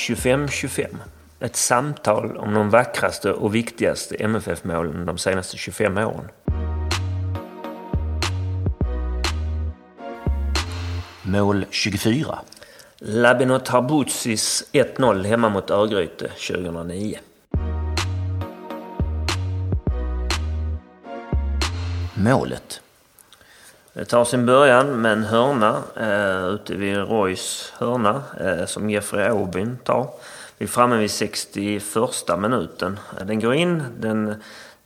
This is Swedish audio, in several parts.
25-25. Ett samtal om de vackraste och viktigaste MFF-målen de senaste 25 åren. Mål 24. Labino Tarbuzis 1-0 hemma mot Örgryte 2009. Målet. Det tar sin början med en hörna eh, ute vid Roys hörna eh, som Jeffrey Aubin tar. Vi är framme vid 61 minuten. Den går in, den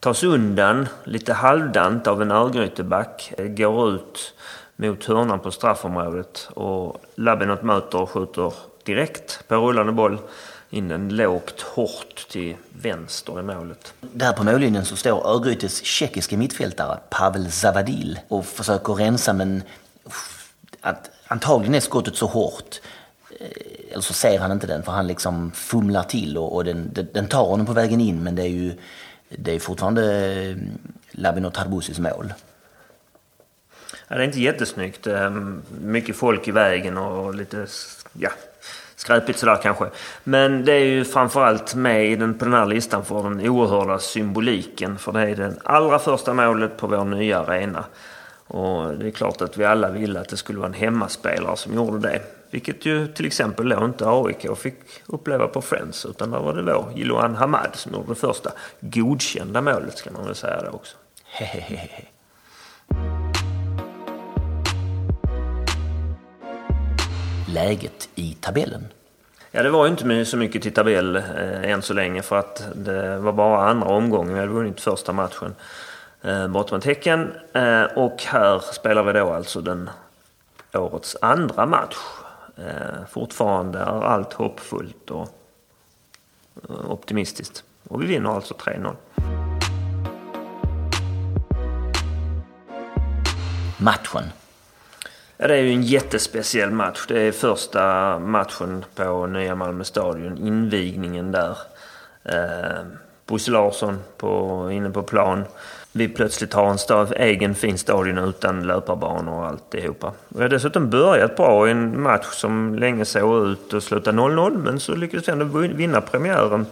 tas undan lite halvdant av en Örgryteback. Eh, går ut mot hörnan på straffområdet och Labinot möter och skjuter direkt på rullande boll in den lågt, hårt till vänster i målet. Där på mållinjen så står Örgrytes tjeckiske mittfältare Pavel Zavadil och försöker rensa men att antagligen är skottet så hårt eh, eller så ser han inte den för han liksom fumlar till och, och den, den, tar honom på vägen in men det är ju det är fortfarande eh, Labino Tarbusis mål. Ja, det är inte jättesnyggt. Mycket folk i vägen och lite ja, skräpigt sådär kanske. Men det är ju framförallt med i den, på den här listan för den oerhörda symboliken. För det är det allra första målet på vår nya arena. Och det är klart att vi alla ville att det skulle vara en hemmaspelare som gjorde det. Vilket ju till exempel då inte AIK fick uppleva på Friends. Utan där var det då Jiloan Hamad som gjorde det första godkända målet ska man väl säga det också. Hehehe. Läget i tabellen? Ja, det var ju inte så mycket till tabell eh, än så länge för att det var bara andra omgången. Vi hade vunnit första matchen eh, borta mot Häcken. Eh, och här spelar vi då alltså den årets andra match. Eh, fortfarande är allt hoppfullt och eh, optimistiskt. Och vi vinner alltså 3-0. Matchen det är ju en jättespeciell match. Det är första matchen på Nya Malmö Stadion, invigningen där. Eh, Bosse Larsson på, inne på plan. Vi plötsligt har en stav, egen fin stadion utan löparbanor och alltihopa. Vi har dessutom börjat bra i en match som länge såg ut att sluta 0-0 men så lyckades vi ändå vinna premiären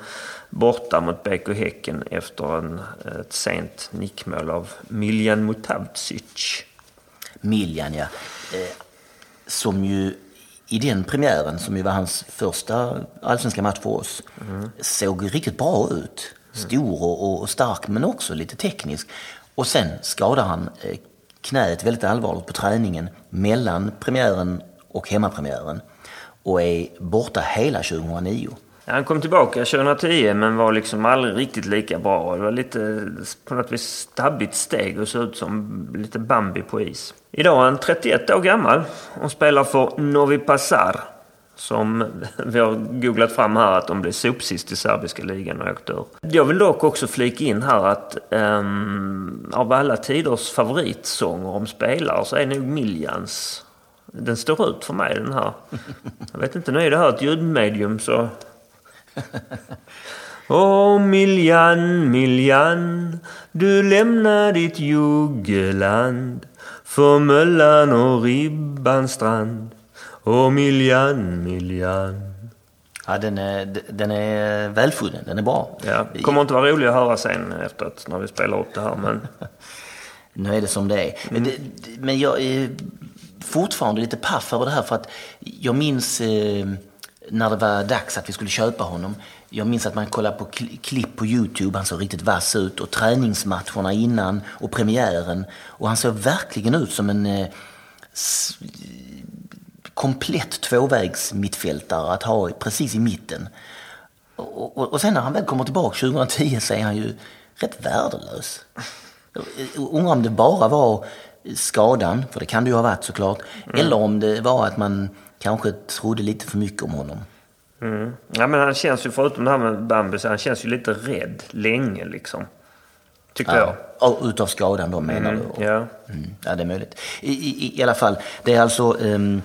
borta mot BK Häcken efter en, ett sent nickmål av Miljan Mutavcic. Miljan, ja. Eh, som ju i den premiären, som ju var hans första allsvenska match för oss, mm. såg riktigt bra ut. Stor och, och, stark men också lite teknisk. Och sen skadade han knäet knät väldigt allvarligt på träningen mellan premiären och hemmapremiären och är borta hela 2009. Han kom tillbaka 2010 men var liksom aldrig riktigt lika bra. Det var lite på något vis stabbigt steg och såg ut som lite Bambi på is. Idag är han 31 år gammal och spelar för Novi Pazar. Som vi har googlat fram här att de blev sopsist i serbiska ligan och åkte ur. Jag vill dock också flika in här att um, av alla tiders favoritsånger om spelare så är nog Miljans den står ut för mig den här. Jag vet inte, nu är det här ett ljudmedium så Åh Miljan, Miljan, du lämnar ditt juggeland för Möllan och Ribbanstrand. Åh Miljan, Miljan. Ja, den är, den är välfunnen, den är bra. Ja, kommer inte vara rolig att höra sen efteråt när vi spelar upp det här, men... nu är det som det är. Men, det, men jag är fortfarande lite paff över det här för att jag minns eh, när det var dags att vi skulle köpa honom. Jag minns att man kollade på klipp på Youtube, han såg riktigt vass ut och träningsmatcherna innan och premiären. Och han såg verkligen ut som en eh, komplett tvåvägs mittfältare att ha precis i mitten. Och, och, och, sen när han väl kommer tillbaka 2010 så är han ju rätt värdelös. Undrar om det bara var skadan, för det kan det ju ha varit såklart, mm. eller om det var att man kanske trodde lite för mycket om honom. Mm. Ja, men han känns ju, förutom det här med Bambus, han känns ju lite rädd länge liksom. Tycker ja. jag. utav skadan då menar mm. du? Ja. Mm. ja, det är möjligt. I, i, I alla fall, det är alltså um,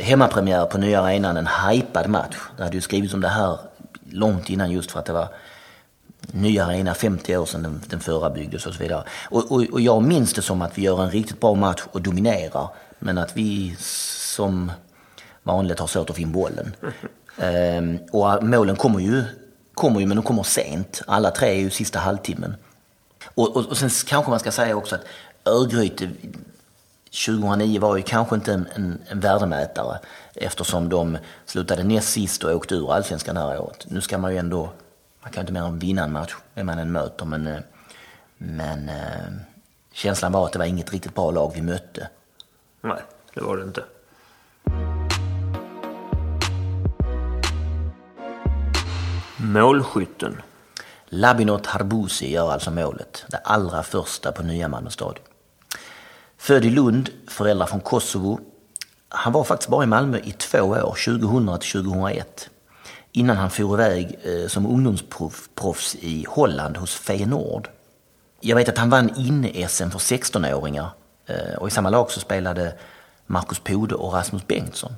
hemmapremiär på nya arenan, en hypad match. Det hade ju skrivits om det här långt innan just för att det var nya arena 50 år sedan den, den förra byggdes och så vidare. Och, och, och jag minns det som att vi gör en riktigt bra match och dominerar. Men att vi som vanligt har svårt att få in bollen. Ehm, och målen kommer ju, kommer ju, men de kommer sent. Alla tre är ju sista halvtimmen. Och, och, och sen kanske man ska säga också att Örgryte 2009 var ju kanske inte en, en, en värdemätare eftersom de slutade näst sist och åkte ur allsvenskan det här året. Nu ska man ju ändå, man kan inte mer än vinna en match, vem man än möter, men, eh, men eh, känslan var att det var inget riktigt bra lag vi mötte. Nej, det var det inte. Målskytten. Labinot Harbusi gör alltså målet, det allra första på nya Malmö stadion. Född i Lund, föräldrar från Kosovo. Han var faktiskt bara i Malmö i två år, 2000 till 2001. Innan han for iväg eh, som ungdomsproffs i Holland hos Feyenoord. Jag vet att han vann inne-SM för 16-åringar eh, och i samma lag så spelade Marcus Pode och Rasmus Bengtsson.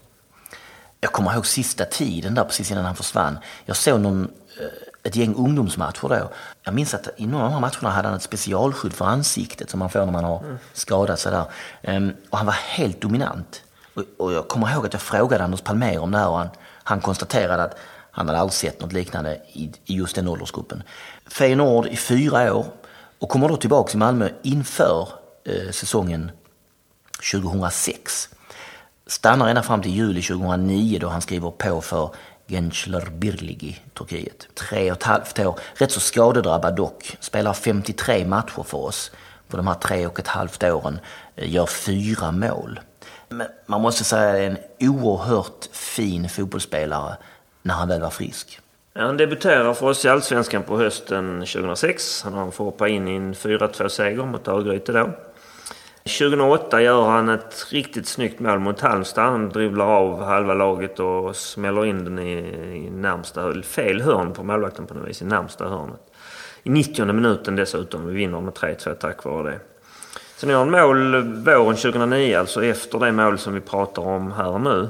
Jag kommer ihåg sista tiden där precis innan han försvann. Jag såg någon, eh, ett gäng ungdomsmatcher då. Jag minns att i några av de här matcherna hade han ett specialskydd för ansiktet som man får när man har skadat sig där. Ehm, och han var helt dominant. Och jag kommer ihåg att jag frågade Anders Palmér om det här och han, han konstaterade att han hade aldrig sett något liknande i, i just den åldersgruppen. Feyenoord i fyra år och kommer då tillbaka till Malmö inför eh, säsongen 2006. Stannar ända fram till juli 2009 då han skriver på för Gençler Birligi, Turkiet. Tre och ett halvt år, rätt så skadedrabbad dock. Spelar 53 matcher för oss på de här tre och ett halvt åren. Eh, gör fyra mål. Men man måste säga att det är en oerhört fin fotbollsspelare när han väl var frisk. Han debuterar för oss i Allsvenskan på hösten 2006. Han får hoppa in i en 4-2-seger mot Örgryte då. 2008 gör han ett riktigt snyggt mål mot Halmstad. Han dribblar av halva laget och smäller in den i, i närmsta, fel hörn på målvakten på något vis, i närmsta hörnet. I 90 minuten dessutom. Vi vinner med 3-2 tack vare det. Sen gör han mål våren 2009, alltså efter det mål som vi pratar om här nu.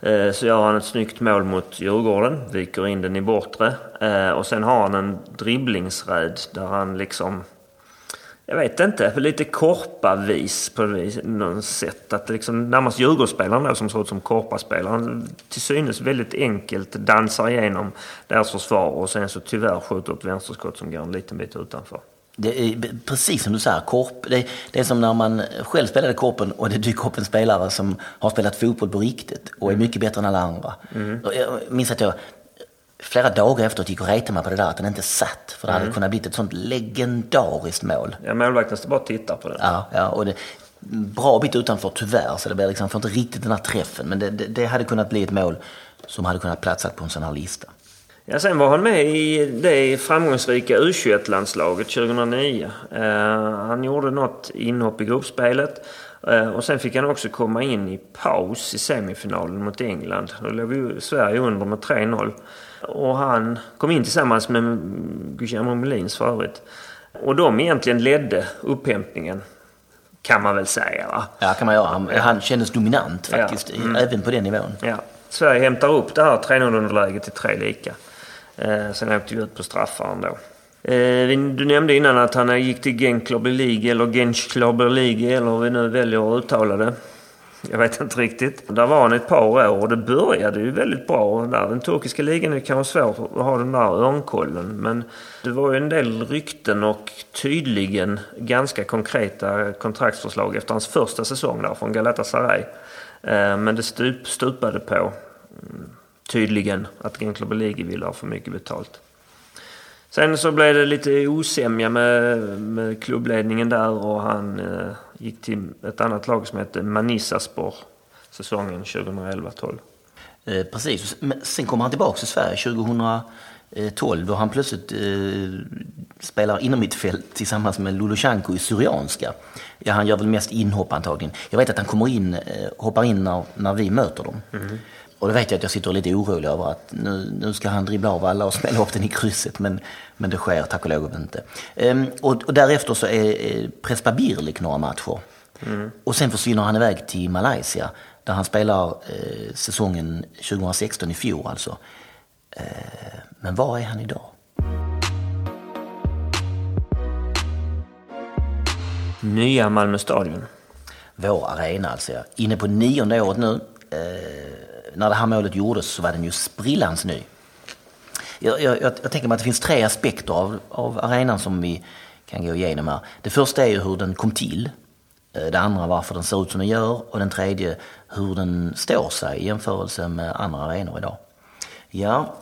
Eh, så gör han ett snyggt mål mot Djurgården, viker in den i bortre. Eh, och sen har han en dribblingsräd där han liksom jag vet inte, lite korpa-vis på något sätt. Att liksom närmast Djurgårdsspelaren då som ser ut som korpaspelaren till synes väldigt enkelt dansar igenom deras försvar och sen så tyvärr skjuter ett vänsterskott som går en liten bit utanför. Det är precis som du säger, korp. Det, det är som när man själv spelade korpen och det dyker upp en spelare som har spelat fotboll på riktigt och är mycket bättre än alla andra. Mm. Jag minns att jag flera dagar efteråt gick och retade mig på det där att den inte satt. För det mm. hade kunnat bli ett sånt legendariskt mål. Ja, målvakten står bara och tittar på det. Ja, ja och det, bra bit utanför tyvärr, så det blev liksom, får inte riktigt den här träffen. Men det, det, det, hade kunnat bli ett mål som hade kunnat platsa på en sån här lista. Ja, sen var han med i det framgångsrika U21-landslaget 2009. Uh, han gjorde något inhopp i gruppspelet. Uh, och sen fick han också komma in i paus i semifinalen mot England. Då låg ju Sverige under med 3-0. Och han kom in tillsammans med Guillermo Molins för övrigt. Och de egentligen ledde upphämtningen. Kan man väl säga va? Ja, kan man göra. Han, han kändes dominant faktiskt, ja. mm. även på den nivån. Ja. Sverige hämtar upp det här 3-0-underläget till tre lika. Eh, sen åkte vi ut på straffar ändå. Eh, du nämnde innan att han gick till Genklobber League eller Genklobber League eller hur vi nu väljer att uttala det. Jag vet inte riktigt. Där var han ett par år och det började ju väldigt bra. Där. Den turkiska ligan är kanske svårt att ha den där örnkollen. Men det var ju en del rykten och tydligen ganska konkreta kontraktsförslag efter hans första säsong där från Galatasaray. Eh, men det stup, stupade på mm, tydligen att Genklobe Ligi ville ha för mycket betalt. Sen så blev det lite osämja med, med klubbledningen där och han eh, gick till ett annat lag som hette Manisaspor säsongen 2011-12. Eh, precis, men sen kommer han tillbaka till Sverige 2012 då han plötsligt eh, spelar inom mitt fält tillsammans med Lulushanko i Syrianska. Ja, han gör väl mest inhopp antagligen. Jag vet att han kommer in, eh, hoppar in när, när vi möter dem. Mm. Och då vet jag att jag sitter lite orolig över att nu, nu ska han dribbla av alla och smälla upp den i krysset. Men, men det sker tack och lov inte. Ehm, och, och, därefter så är, är Prespa Birlik några matcher. Mm. Och sen försvinner han iväg till Malaysia. Där han spelar eh, säsongen 2016 i fjol alltså. Eh, men var är han idag? Nya Malmö Stadion. Vår arena alltså, ja. Inne på nionde året nu. Eh, när det här målet gjordes så var den ju sprillans ny. Jag, jag, jag, tänker mig att det finns tre aspekter av, av arenan som vi kan gå igenom här. Det första är ju hur den kom till. Eh, det andra varför den ser ut som den gör och den tredje hur den står sig i jämförelse med andra arenor idag. Ja,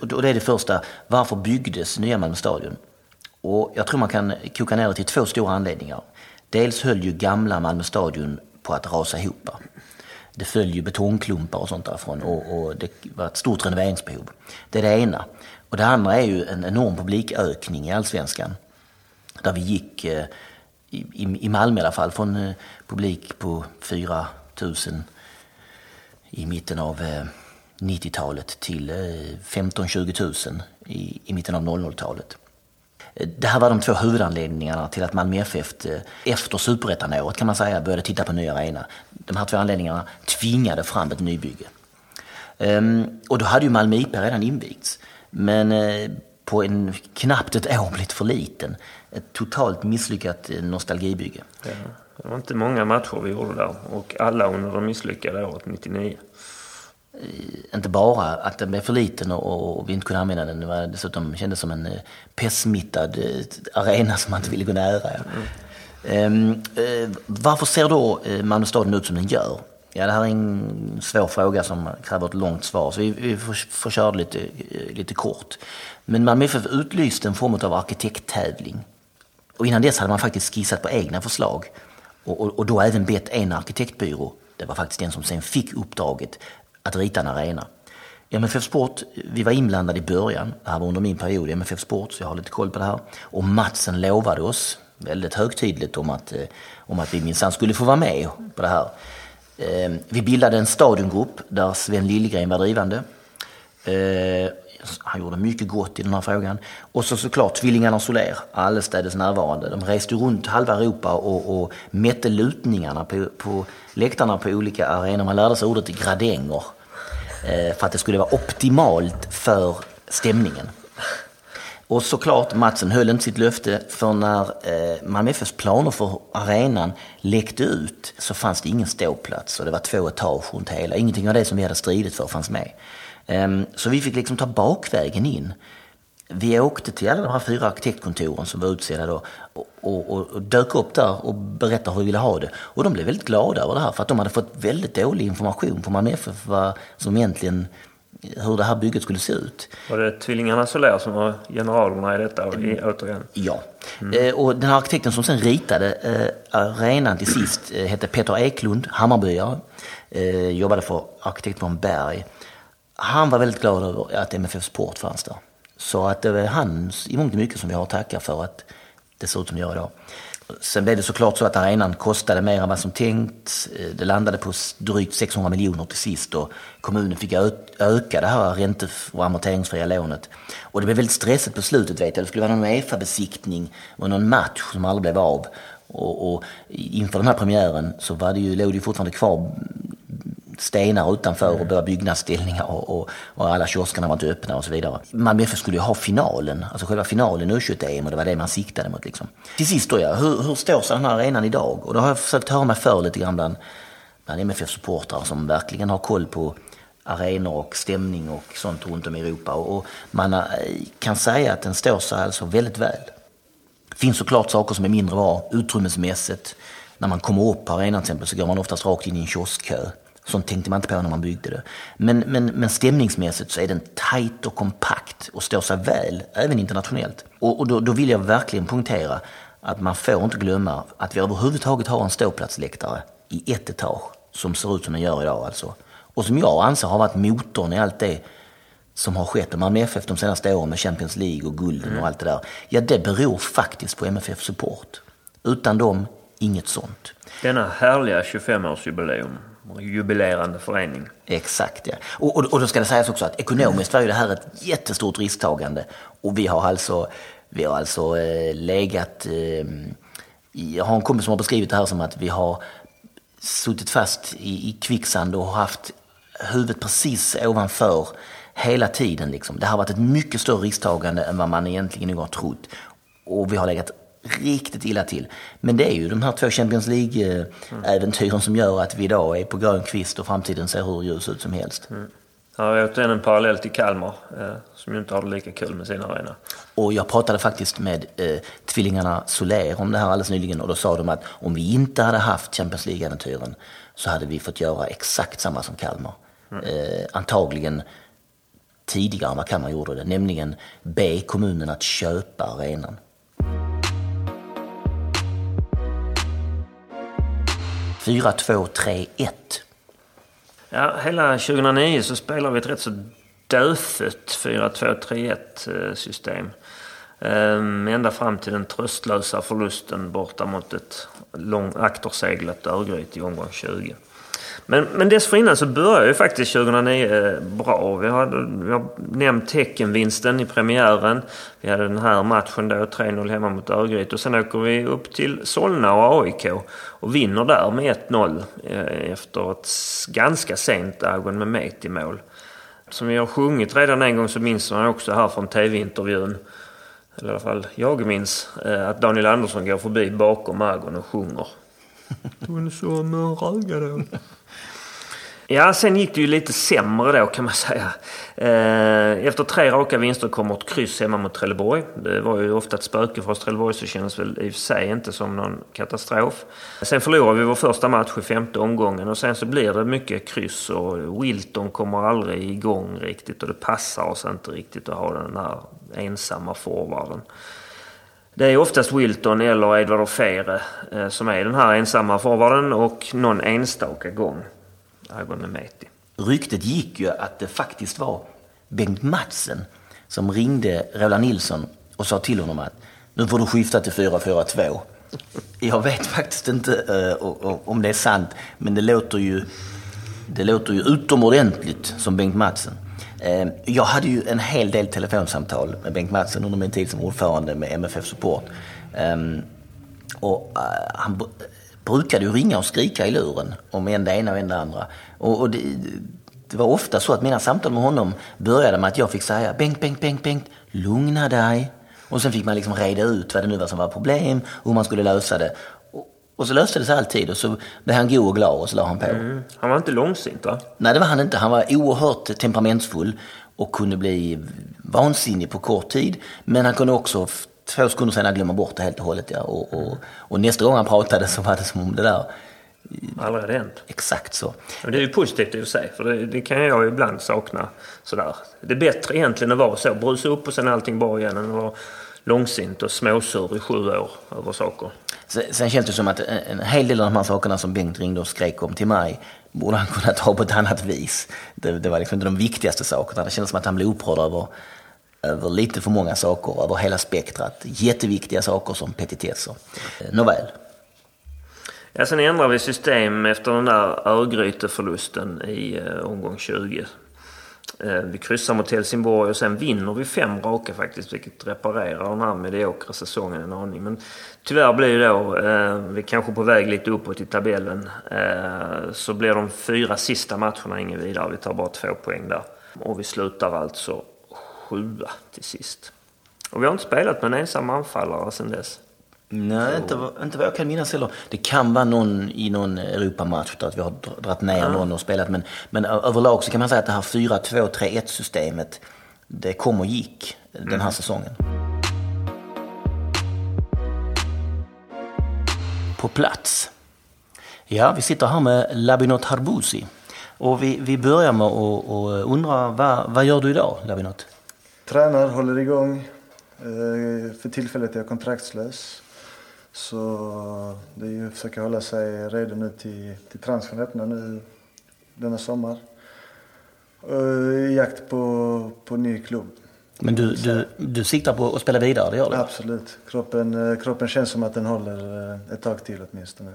och det är det första. Varför byggdes nya Malmö stadion? Och jag tror man kan koka ner det till två stora anledningar. Dels höll ju gamla Malmö stadion på att rasa ihop. Det föll ju betongklumpar och sånt därifrån och, och det var ett stort renoveringsbehov. Det är det ena. Och det andra är ju en enorm publikökning i allsvenskan. Där vi gick, eh, i, i Malmö i alla fall, från eh, publik på 4 000 i mitten av eh, 90-talet till 15-20 000 i, i mitten av 00-talet. Det här var de två huvudanledningarna till att Malmö FF eh, efter superettanåret kan man säga började titta på en ny arena. De här två anledningarna tvingade fram ett nybygge. Ehm, och då hade ju Malmö IP redan invigts. Men eh, på en, knappt ett år blivit för liten. Ett totalt misslyckat eh, nostalgibygge. Ja, det var inte många matcher vi gjorde där och alla under det misslyckade året 99. Inte bara att den blev för liten och, vi inte kunde använda den. Det var dessutom kändes som en eh, pestsmittad eh, arena som man inte ville gå nära. Mm. Um, uh, varför ser då Malmö stadion ut som den gör? Ja, det här är en svår fråga som kräver ett långt svar, så vi, vi får, får köra det lite, lite kort. Men Malmö FF utlyste en form av arkitekttävling. Och innan dess hade man faktiskt skissat på egna förslag och, och, och då även bett en arkitektbyrå, det var faktiskt den som sen fick uppdraget, att rita en arena. MFF Sport, vi var inblandade i början, det här var under min period i MFF Sport, så jag har lite koll på det här. Och Matsen lovade oss väldigt högtidligt om att, eh, om att vi minsann skulle få vara med på det här. Ehm, vi bildade en stadiongrupp där Sven Liljegren var drivande. Eh, han gjorde mycket gott i den här frågan. Och så såklart tvillingarna Soler, allestädes närvarande. De reste runt halva Europa och, och mätte lutningarna på, på läktarna på olika arenor. Man lärde sig ordet gradänger Eh, för att det skulle vara optimalt för stämningen. Och såklart, Matsen höll inte sitt löfte för när eh, Malmö FFs planer för arenan läckte ut så fanns det ingen ståplats och det var två etage runt hela. Ingenting av det som vi hade stridit för fanns med. Ehm, så vi fick liksom ta bakvägen in. Vi åkte till alla de här fyra arkitektkontoren som var utsedda då och, och, och, dök upp där och berättade hur vi ville ha det. Och de blev väldigt glada över det här för att de hade fått väldigt dålig information från Malmö FF som egentligen hur det här bygget skulle se ut. Var det tvillingarna Soler som var generalerna i detta mm. återigen? Ja. Mm. Eh, och den här arkitekten som sen ritade eh, arenan till sist eh, hette Peter Eklund, Hammarbyare. Eh, jobbade för arkitektbyrån Berg han var väldigt glad över att MFF Sport fanns där. Så att det är han i mångt och mycket som vi har att tacka för att det ser ut som det gör idag. Sen blev det såklart så att arenan kostade mer än vad som tänkt. Eh, det landade på drygt 600 miljoner till sist och kommunen fick öka det här ränte och amorteringsfria lånet. Och det blev väldigt stressigt på slutet vet jag. Det skulle vara någon Uefa-besiktning och någon match som aldrig blev av. Och, och inför den här premiären så var det ju, låg det ju fortfarande kvar stenar utanför och börja byggnadsställningar och, och, och, alla kioskerna var inte öppna och så vidare. Malmö FF skulle ju ha finalen, alltså själva finalen u 21 em och det var det man siktade mot. Liksom. Till sist då ja, hur, hur står sig den här arenan idag? Och då har jag försökt höra mig för lite grann bland, bland MFF-supportrar som verkligen har koll på arenor och stämning och sånt runt om i Europa. Och, och man eh, kan säga att den står sig alltså väldigt väl. Det finns såklart saker som är mindre bra utrymmesmässigt. När man kommer upp på arenan till exempel så går man oftast rakt in i en kioskkö. Sånt tänkte man inte på när man byggde det. Men, men, men stämningsmässigt så är den tajt och kompakt och står sig väl, även internationellt. Och, och då, då, vill jag verkligen poängtera att man får inte glömma att vi överhuvudtaget har en ståplatsläktare i ett etage som ser ut som den gör idag alltså. Och som jag anser har varit motorn i allt det som har skett med Malmö FF de senaste åren med Champions League och gulden mm. och allt det där. Ja, det beror faktiskt på MFF Support. Utan dem, inget sånt. Denna härliga 25-årsjubileum jubilerande förening. Exakt, ja. Och, och, och då ska det sägas också att ekonomiskt var ju det här ett jättestort risktagande. Och vi har alltså, vi har alltså eh, legat... Eh, jag har en kompis som har beskrivit det här som att vi har suttit fast i, i kvicksand och haft huvudet precis ovanför hela tiden. Liksom. Det har varit ett mycket större risktagande än vad man egentligen nog har trott. Och vi har legat riktigt illa till. Men det är ju de här två Champions League-äventyren som gör att vi idag är på grön kvist och framtiden ser hur ljus ut som helst. Mm. Ja, återigen en parallell till Kalmar, eh, som ju inte har det lika kul med sin arena. Och jag pratade faktiskt med eh, tvillingarna Soler om det här alldeles nyligen och då sa de att om vi inte hade haft Champions League-äventyren så hade vi fått göra exakt samma som Kalmar. Mm. Eh, antagligen tidigare än vad Kalmar gjorde det, nämligen be kommunen att köpa arenan. Fyra, två, tre, ett. Ja, hela 2009 så spelade vi ett rätt så dödfött 4-2-3-1 eh, system. Ehm, ända fram till den tröstlösa förlusten borta mot ett lång akterseglat Örgryte i omgång 20. Men, men dessförinnan så började ju faktiskt 2009 eh, bra. Vi, har, vi har nämnt Teckenvinsten i premiären. Vi hade den här matchen då, 3-0 hemma mot Örgryte. Och sen åker vi upp till Solna och AIK och vinner där med 1-0 eh, efter ett ganska sent Agon med i mål. Som vi har sjungit redan en gång så minns man också här från TV-intervjun eller i alla fall jag minns, eh, att Daniel Andersson går förbi bakom Agon och sjunger. Hon som rögade. Ja, sen gick det ju lite sämre då kan man säga. Eh, efter tre raka vinster kommer ett kryss hemma mot Trelleborg. Det var ju ofta ett spöke för oss Trelleborg så känns väl i och för sig inte som någon katastrof. Sen förlorar vi vår första match i femte omgången och sen så blir det mycket kryss och Wilton kommer aldrig igång riktigt och det passar oss inte riktigt att ha den här ensamma forwarden. Det är oftast Wilton eller Edvard Ofere eh, som är den här ensamma forwarden och någon enstaka gång Agon Mehmeti. Ryktet gick ju att det faktiskt var Bengt Matsen som ringde Roland Nilsson och sa till honom att nu får du skifta till 442. Jag vet faktiskt inte uh, om det är sant, men det låter ju, det låter ju utomordentligt som Bengt Matsen. Uh, eh, jag hade ju en hel del telefonsamtal med Bengt Matsen under min tid som ordförande med MFF Support. Um, och uh, han brukade ju ringa och skrika i luren om en det ena och en det andra. Och, och det, det, var ofta så att mina samtal med honom började med att jag fick säga Bengt, Bengt, Bengt, Bengt, lugna dig. Och sen fick man liksom reda ut vad det nu var som var problem och hur man skulle lösa det. Och, och så löste det sig alltid och så blev han god och glad och så la han på. Mm. Han var inte långsint va? Nej det var han inte. Han var oerhört temperamentsfull och kunde bli vansinnig på kort tid. Men han kunde också två sekunder senare glömma bort det helt och hållet. Ja. Och, och, och, nästa gång han pratade så var det som om det där Aldrig hade hänt. Exakt så. Men det är ju positivt i och för sig. För det, det, kan jag ibland sakna. Sådär. Det är bättre egentligen att vara så. Brusa upp och sen är allting bra igen. Än att vara långsint och småsur i sju år över saker. Sen, sen känns det som att en, en hel del av de här sakerna som Bengt ringde och skrek om till mig borde han kunna ta på ett annat vis. Det, det var liksom inte de viktigaste sakerna. Det kändes som att han blev upprörd över över lite för många saker, över hela spektrat. Jätteviktiga saker som petitesser. Eh, nåväl. Ja, sen ändrar vi system efter den där Örgryteförlusten i eh, omgång 20. Eh, vi kryssar mot Helsingborg och sen vinner vi fem raka faktiskt, vilket reparerar den här mediokra säsongen en aning. Men tyvärr blir det då, eh, vi är kanske på väg lite uppåt i tabellen, eh, så blir de fyra sista matcherna inget vidare. Vi tar bara två poäng där. Och vi slutar alltså sjua till sist. Och vi har inte spelat med en ensam anfallare sedan dess. Nej, inte, inte vad jag kan minnas heller. Det kan vara någon i någon Europamatch där vi har dragit ner ja. någon och spelat. Men, men överlag så kan man säga att det här 4-2-3-1 systemet, det kom och gick mm. den här säsongen. På plats. Ja, vi sitter här med Labinot Harbusi. Och vi, vi börjar med att undra, vad, vad gör du idag, Labinot? Tränar, håller igång. Eh, för tillfället är jag kontraktslös. Så det är ju att försöka hålla sig redo nu till, till transfern öppnar nu denna sommar. I jakt på, på ny klubb. Men du, du, du siktar på att spela vidare, det gör du? Absolut. Kroppen, eh, kroppen känns som att den håller eh, ett tag till åtminstone.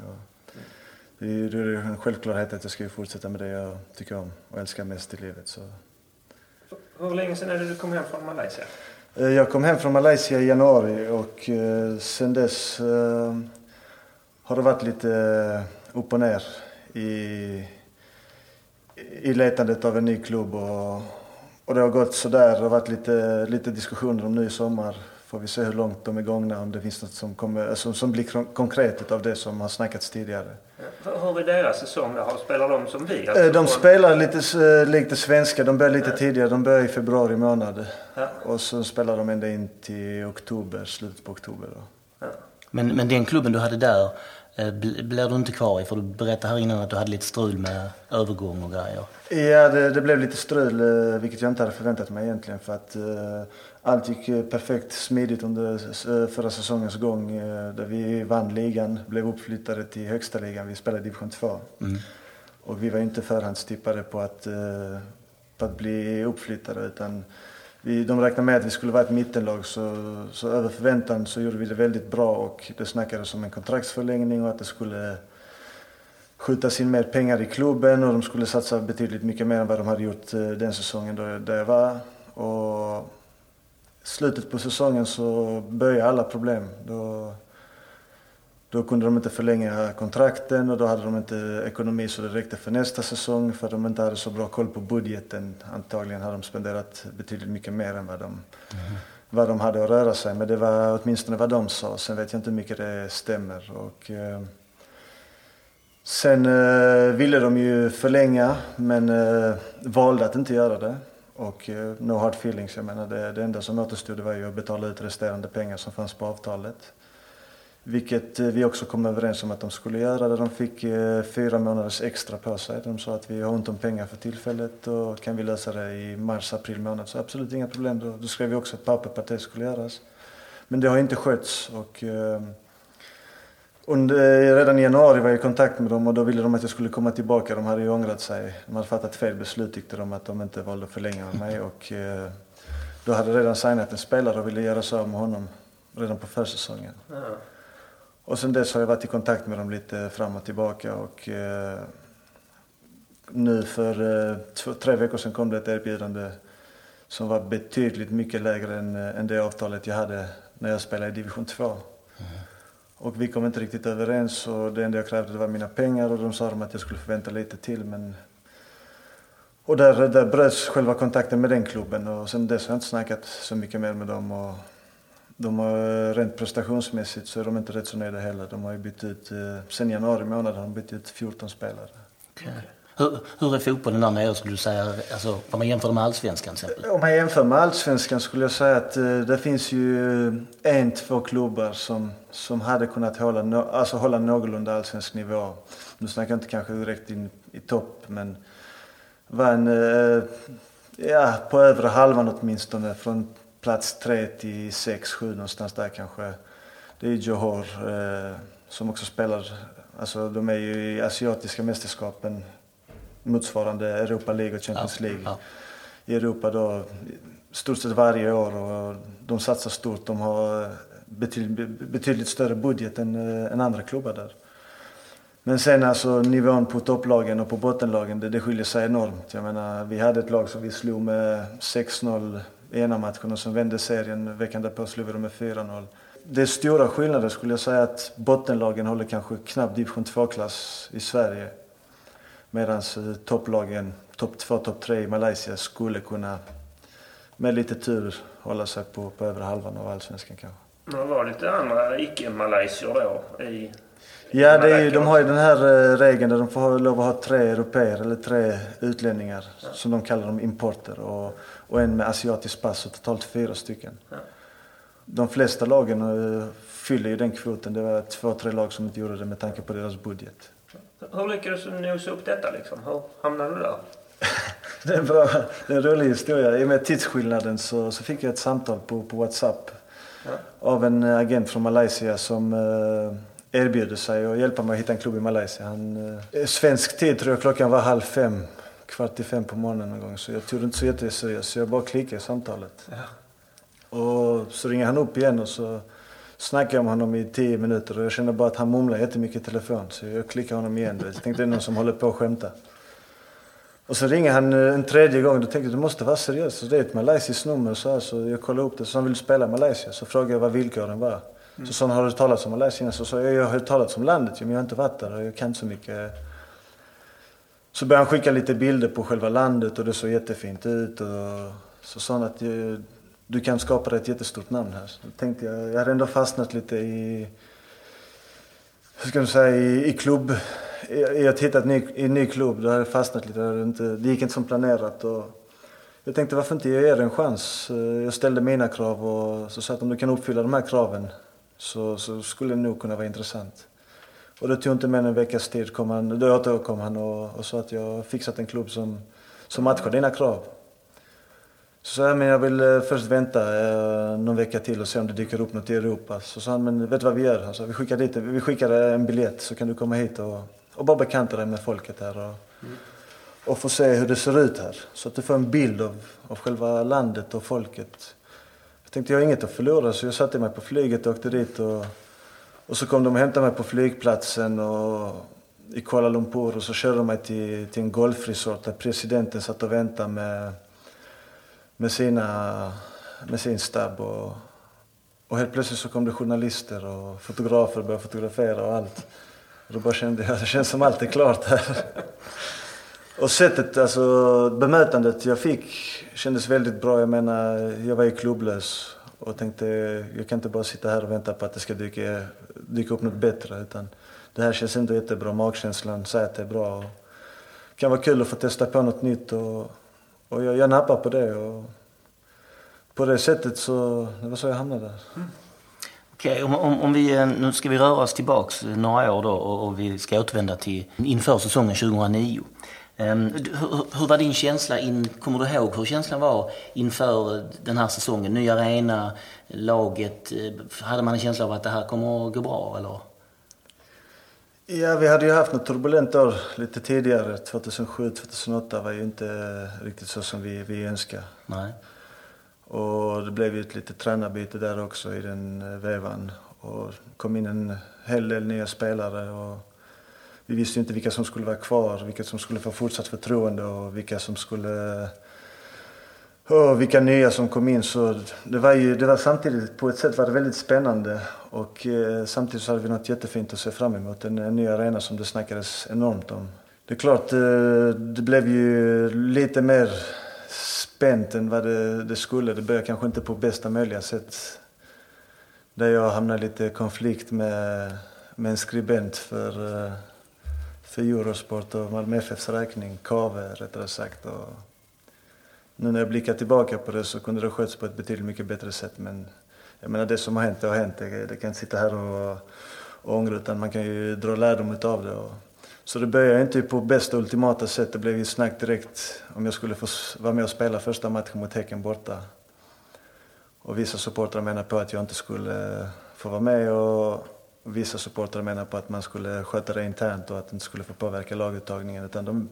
Det är, det är en självklarhet att jag ska fortsätta med det jag tycker om och älskar mest i livet. Så hur länge sedan är det du kom hem från Malaysia? Eh, jag kom hem från Malaysia i januari och eh, sen dess eh, har det varit lite upp och ner i, i letandet av en ny klubb. Och, och det har gått sådär. Det har varit lite, lite diskussioner om ny sommar får vi se hur långt de är gångna, om det finns något som, kommer, som, som blir konkret av det som har snackats tidigare. Hur är deras säsong? Har spelar de som vi? Alltså, de spelar lite likt det svenska. De börjar lite ja. tidigare. De börjar i februari månad. Ja. Och så spelar de ända in till oktober, slutet på oktober. Ja. Men, men den klubben du hade där, Eh, blir du inte kvar i? För du berättade här innan att du hade lite strul med övergång och grejer. Ja, det, det blev lite strul, eh, vilket jag inte hade förväntat mig egentligen. För att uh, allt gick perfekt smidigt under förra säsongens gång. Uh, där vi vann ligan, blev uppflyttade till högsta ligan. Vi spelade division 2. Mm. Och vi var inte förhandstippade på att, uh, på att bli uppflyttade. Utan vi, de räknade med att vi skulle vara ett mittenlag så, så över förväntan så gjorde vi det väldigt bra och det snackades om en kontraktsförlängning och att det skulle skjutas in mer pengar i klubben och de skulle satsa betydligt mycket mer än vad de hade gjort eh, den säsongen då, där jag var. Och slutet på säsongen så började alla problem. Då, då kunde de inte förlänga kontrakten och då hade de inte ekonomi så det räckte för nästa säsong för att de inte hade så bra koll på budgeten. Antagligen hade de spenderat betydligt mycket mer än vad de, mm. vad de hade att röra sig med. Det var åtminstone vad de sa. Sen vet jag inte hur mycket det stämmer. Och, eh, sen eh, ville de ju förlänga men eh, valde att inte göra det. Och eh, no hard feelings, jag menar det, det enda som återstod var ju att betala ut resterande pengar som fanns på avtalet. Vilket eh, vi också kom överens om att de skulle göra. de fick eh, fyra månaders extra på sig. De sa att vi har ont om pengar för tillfället och kan vi lösa det i mars, april månad så absolut inga problem. Då, då skrev vi också ett papper på att det skulle göras. Men det har inte skötts och eh, under, redan i januari var jag i kontakt med dem och då ville de att jag skulle komma tillbaka. De hade ju ångrat sig. De hade fattat fel beslut tyckte de att de inte valde att förlänga med mig och då hade redan signat en spelare och ville göra av med honom redan på försäsongen. Ja. Och sen dess har jag varit i kontakt med dem lite fram och tillbaka och eh, nu för eh, två, tre veckor sedan kom det ett erbjudande som var betydligt mycket lägre än, eh, än det avtalet jag hade när jag spelade i division 2. Mm. Och vi kom inte riktigt överens och det enda jag krävde var mina pengar och de sa att jag skulle förvänta lite till men och där, där bröts själva kontakten med den klubben och sen dess har jag inte snackat så mycket mer med dem. Och de har rent prestationsmässigt så är de inte rätt så nöjda heller. De har ju bytt ut, eh, sen januari månad har de bytt ut 14 spelare. Okay. Hur, hur är fotbollen där nere skulle du säga, alltså, om man jämför med allsvenskan till exempel? Om man jämför med allsvenskan skulle jag säga att uh, det finns ju eh, en, två klubbar som, som hade kunnat hålla, no, alltså hålla någorlunda allsvensk nivå. Nu snackar jag inte kanske direkt in i topp men var en, uh, ja på övre halvan åtminstone från plats tre till 6, 7 någonstans där kanske. Det är Johor eh, som också spelar, alltså de är ju i asiatiska mästerskapen motsvarande Europa League och Champions League. Ja. I Europa då stort sett varje år och de satsar stort. De har betydligt, betydligt större budget än, äh, än andra klubbar där. Men sen alltså nivån på topplagen och på bottenlagen, det, det skiljer sig enormt. Jag menar, vi hade ett lag som vi slog med 6-0 ena matchen och sen vände serien. Veckan därpå slog vi dem med 4-0. Det är stora skillnader skulle jag säga att bottenlagen håller kanske knappt division 2-klass i Sverige. Medan eh, topplagen, topp 2, topp 3 i Malaysia skulle kunna med lite tur hålla sig på, på övre halvan av allsvenskan kanske. Men var det lite andra icke-malaysier då i Ja, det är ju, de har ju den här eh, regeln där de får lov att ha tre europeer eller tre utlänningar ja. som de kallar dem importer och, och en med asiatiskt pass, så totalt fyra stycken. Ja. De flesta lagen uh, fyller ju den kvoten. Det var två, tre lag som inte gjorde det med tanke på deras budget. Hur lyckades du nosa upp detta liksom? Hur hamnade du där? det är en bra, det är en rolig historia. I och med tidsskillnaden så, så fick jag ett samtal på, på WhatsApp ja. av en agent från Malaysia som uh, erbjuder sig att hjälpa mig att hitta en klubb i Malaysia. Han, eh, svensk tid tror jag klockan var halv fem, kvart i fem på morgonen någon gång. Så jag tog det inte så jätteseriöst så jag bara klickade i samtalet. Ja. Och så ringer han upp igen och så snackade jag med honom i tio minuter och jag kände bara att han mumlade jättemycket i telefon. Så jag klickade honom igen. Jag tänkte det är någon som håller på att skämta. Och så ringer han eh, en tredje gång. Då tänkte jag du måste vara seriös. Så det är ett malaysiskt nummer. Så, här, så jag kollade upp det. Så han vill spela Malaysia. Så frågade jag vad villkoren var. Mm. Så sa han, har du talat om Malaysia? Så sa jag, jag har talat om landet men jag har inte varit där och jag kan inte så mycket. Så började han skicka lite bilder på själva landet och det såg jättefint ut. Och så sa han att du kan skapa dig ett jättestort namn här. Så tänkte jag, jag hade ändå fastnat lite i, hur ska man säga, i, i klubb, i, i att hitta ny, i en ny klubb. Då hade jag fastnat lite. Det, inte, det gick inte som planerat. Och jag tänkte varför inte ge er en chans? Eh, jag ställde mina krav och så sa att om du kan uppfylla de här kraven så, så skulle det nog kunna vara intressant. Och det tog inte mer än en veckas tid. Kom han, då återkom han och, och sa att jag fixat en klubb som, som matchar dina krav. Så sa jag, men jag vill eh, först vänta eh, någon vecka till och se om det dyker upp något i Europa. Så sa han, men vet du vad vi gör? Han sa, vi skickar, dit, vi skickar eh, en biljett så kan du komma hit och, och bara bekanta dig med folket här. Och, mm. och få se hur det ser ut här. Så att du får en bild av, av själva landet och folket. Jag tänkte, jag har inget att förlora så jag satte mig på flyget och åkte dit. Och, och så kom de och hämtade mig på flygplatsen och, i Kuala Lumpur och så körde de mig till, till en golfresort där presidenten satt och väntade med med, sina, med sin stab. Och, och helt plötsligt så kom det journalister och fotografer och började fotografera och allt. Och då bara kände jag, det känns som allt är klart här. Och sättet, alltså bemötandet jag fick kändes väldigt bra. Jag menar, jag var ju klubblös och tänkte jag kan inte bara sitta här och vänta på att det ska dyka, dyka upp något bättre. Utan det här känns inte jättebra. Magkänslan säger att det är bra. Och det kan vara kul att få testa på något nytt. Och, och jag, jag nappar på det. Och på det sättet så, det var så jag hamnade där. Mm. Okej, okay, om, om, om, vi, eh, nu ska vi röra oss tillbaks några år då och, och vi ska återvända till inför säsongen 2009. Um, hur, hur, var din känsla, in, kommer du ihåg hur känslan var inför den här säsongen? Ny arena, laget, eh, hade man en känsla av att det här kommer att gå bra eller? Ja, vi hade ju haft något turbulent år lite tidigare. 2007, 2008 var ju inte riktigt så som vi, vi önskade. Nej. Och det blev ju ett litet tränarbyte där också i den eh, vevan. Och kom in en hel del nya spelare. Och vi visste ju inte vilka som skulle vara kvar, vilka som skulle få fortsatt förtroende och vilka som skulle... Oh, vilka nya som kom in. Så det var ju, det var samtidigt, på ett sätt var det väldigt spännande. Och eh, samtidigt så hade vi något jättefint att se fram emot. En, en ny arena som det snackades enormt om. Det är klart, eh, det blev ju lite mer spänt än vad det, det skulle. Det började kanske inte på bästa möjliga sätt. Där jag hamnade lite i konflikt med, med en skribent för, eh, för Eurosport och Malmö FFs räkning, Kave rättare sagt. Och nu när jag blickar tillbaka på det så kunde det skötts på ett betydligt mycket bättre sätt. Men jag menar det som har hänt, det har hänt. Det, det kan inte sitta här och, och ångra utan man kan ju dra lärdom av det. Och, så det började inte på bästa ultimata sätt. Det blev ju snack direkt om jag skulle få vara med och spela första matchen mot Häcken borta. Och vissa supportrar menar på att jag inte skulle eh, få vara med och vissa supportrar menar på att man skulle sköta det internt och att det inte skulle få påverka laguttagningen. Utan de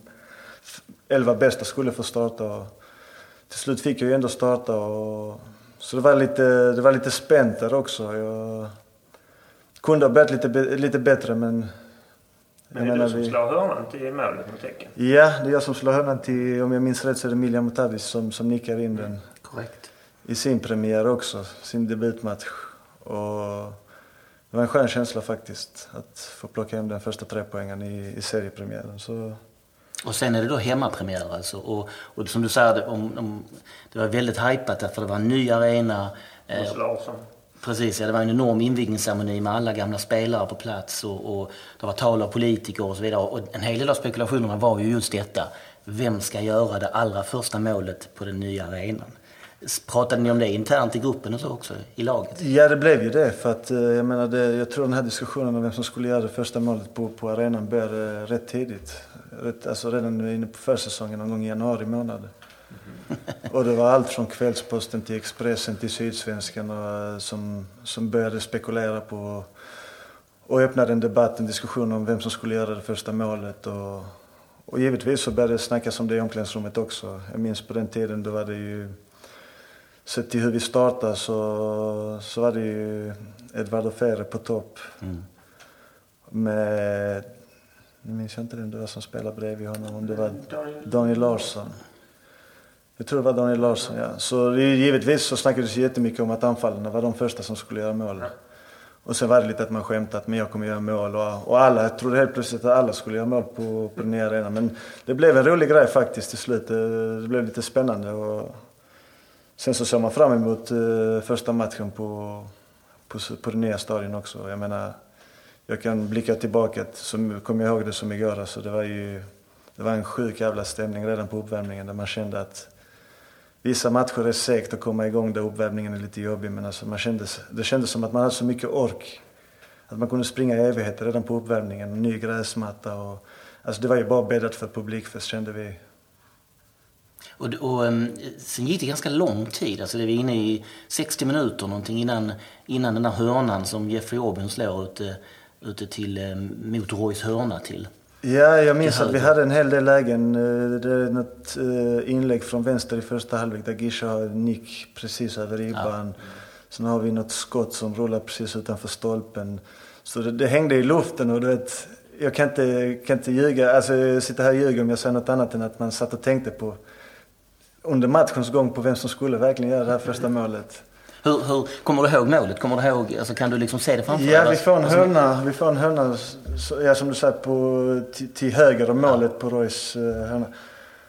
elva bästa skulle få starta. Och till slut fick jag ju ändå starta. Och, så det var lite, det var lite spänt där också. Jag kunde ha börjat lite, lite bättre men men det är du som vi... slår hörnan till målet mot Häcken? Ja, det är jag som slår hörnan till, om jag minns rätt så är det Miljan Mutadis som, som nickar in den. Korrekt. I sin premiär också, sin debutmatch. Och det var en skön känsla faktiskt att få plocka hem den första trepoängen i, i seriepremiären. Så... Och sen är det då hemmapremiär alltså. Och, och som du säger, om, om, det var väldigt hajpat för det var en ny arena. Eh, Larsson. Precis, ja, det var en enorm invigningsceremoni med alla gamla spelare på plats och, och det var tal av politiker och så vidare. Och en hel del av spekulationerna var ju just detta. Vem ska göra det allra första målet på den nya arenan? Pratade ni om det internt i gruppen och så också, i laget? Ja, det blev ju det. För att, eh, jag, menar, det, jag tror den här diskussionen om vem som skulle göra det första målet på, på arenan började rätt tidigt. Rätt, alltså redan inne på försäsongen, någon gång i januari månad. Och det var allt från Kvällsposten till Expressen till Sydsvenskan och, eh, som, som började spekulera på och öppnade en debatt, en diskussion om vem som skulle göra det första målet. Och, och givetvis så började det snackas om det i omklädningsrummet också. Jag minns på den tiden då var det ju, sett till hur vi startade så, så var det ju Edvardo Ferre på topp. Mm. Med, nu minns jag inte vem det var som spelade bredvid honom, om det var Daniel Larsson. Jag tror det var Daniel Larsson, ja. Så givetvis så snackades det jättemycket om att anfallarna var de första som skulle göra mål. Och sen var det lite att man skämtade att men jag kommer göra mål och, och alla, jag trodde helt plötsligt att alla skulle göra mål på, på den nya arenan. Men det blev en rolig grej faktiskt till slut. Det, det blev lite spännande och sen så såg man fram emot eh, första matchen på, på, på den nya stadion också. Jag menar, jag kan blicka tillbaka, som kommer jag ihåg det som igår. Alltså det var ju det var en sjuk jävla stämning redan på uppvärmningen där man kände att vissa matcher är segt att komma igång där uppvärmningen är lite jobbig men alltså man kändes, det kändes som att man hade så mycket ork. Att man kunde springa i evigheter redan på uppvärmningen, ny gräsmatta och alltså det var ju bara bäddat för publikfest kände vi. Och, och um, sen gick det ganska lång tid, alltså det var inne i 60 minuter någonting innan, innan den där hörnan som Jeffrey Aubin slår ute, ute till, um, mot Roys hörna till. Ja, jag minns att vi hade en hel del lägen. Eh, det är något eh, inlägg från vänster i första halvlek där Gisha har nick precis över ribban. Ja. Sen har vi något skott som rullar precis utanför stolpen. Så det, det hängde i luften och du vet, jag kan inte, kan inte ljuga, alltså sitta här och ljuga om jag säger något annat än att man satt och tänkte på under matchens gång på vem som skulle verkligen göra det här första målet. Hur, hur, kommer du ihåg målet? Kommer du ihåg, alltså, kan du liksom se det framför dig? Ja, vi får en alltså, hörna, vi får en hörna ja, som du säger, på, till, till höger om målet ja. på Roys uh, hörna.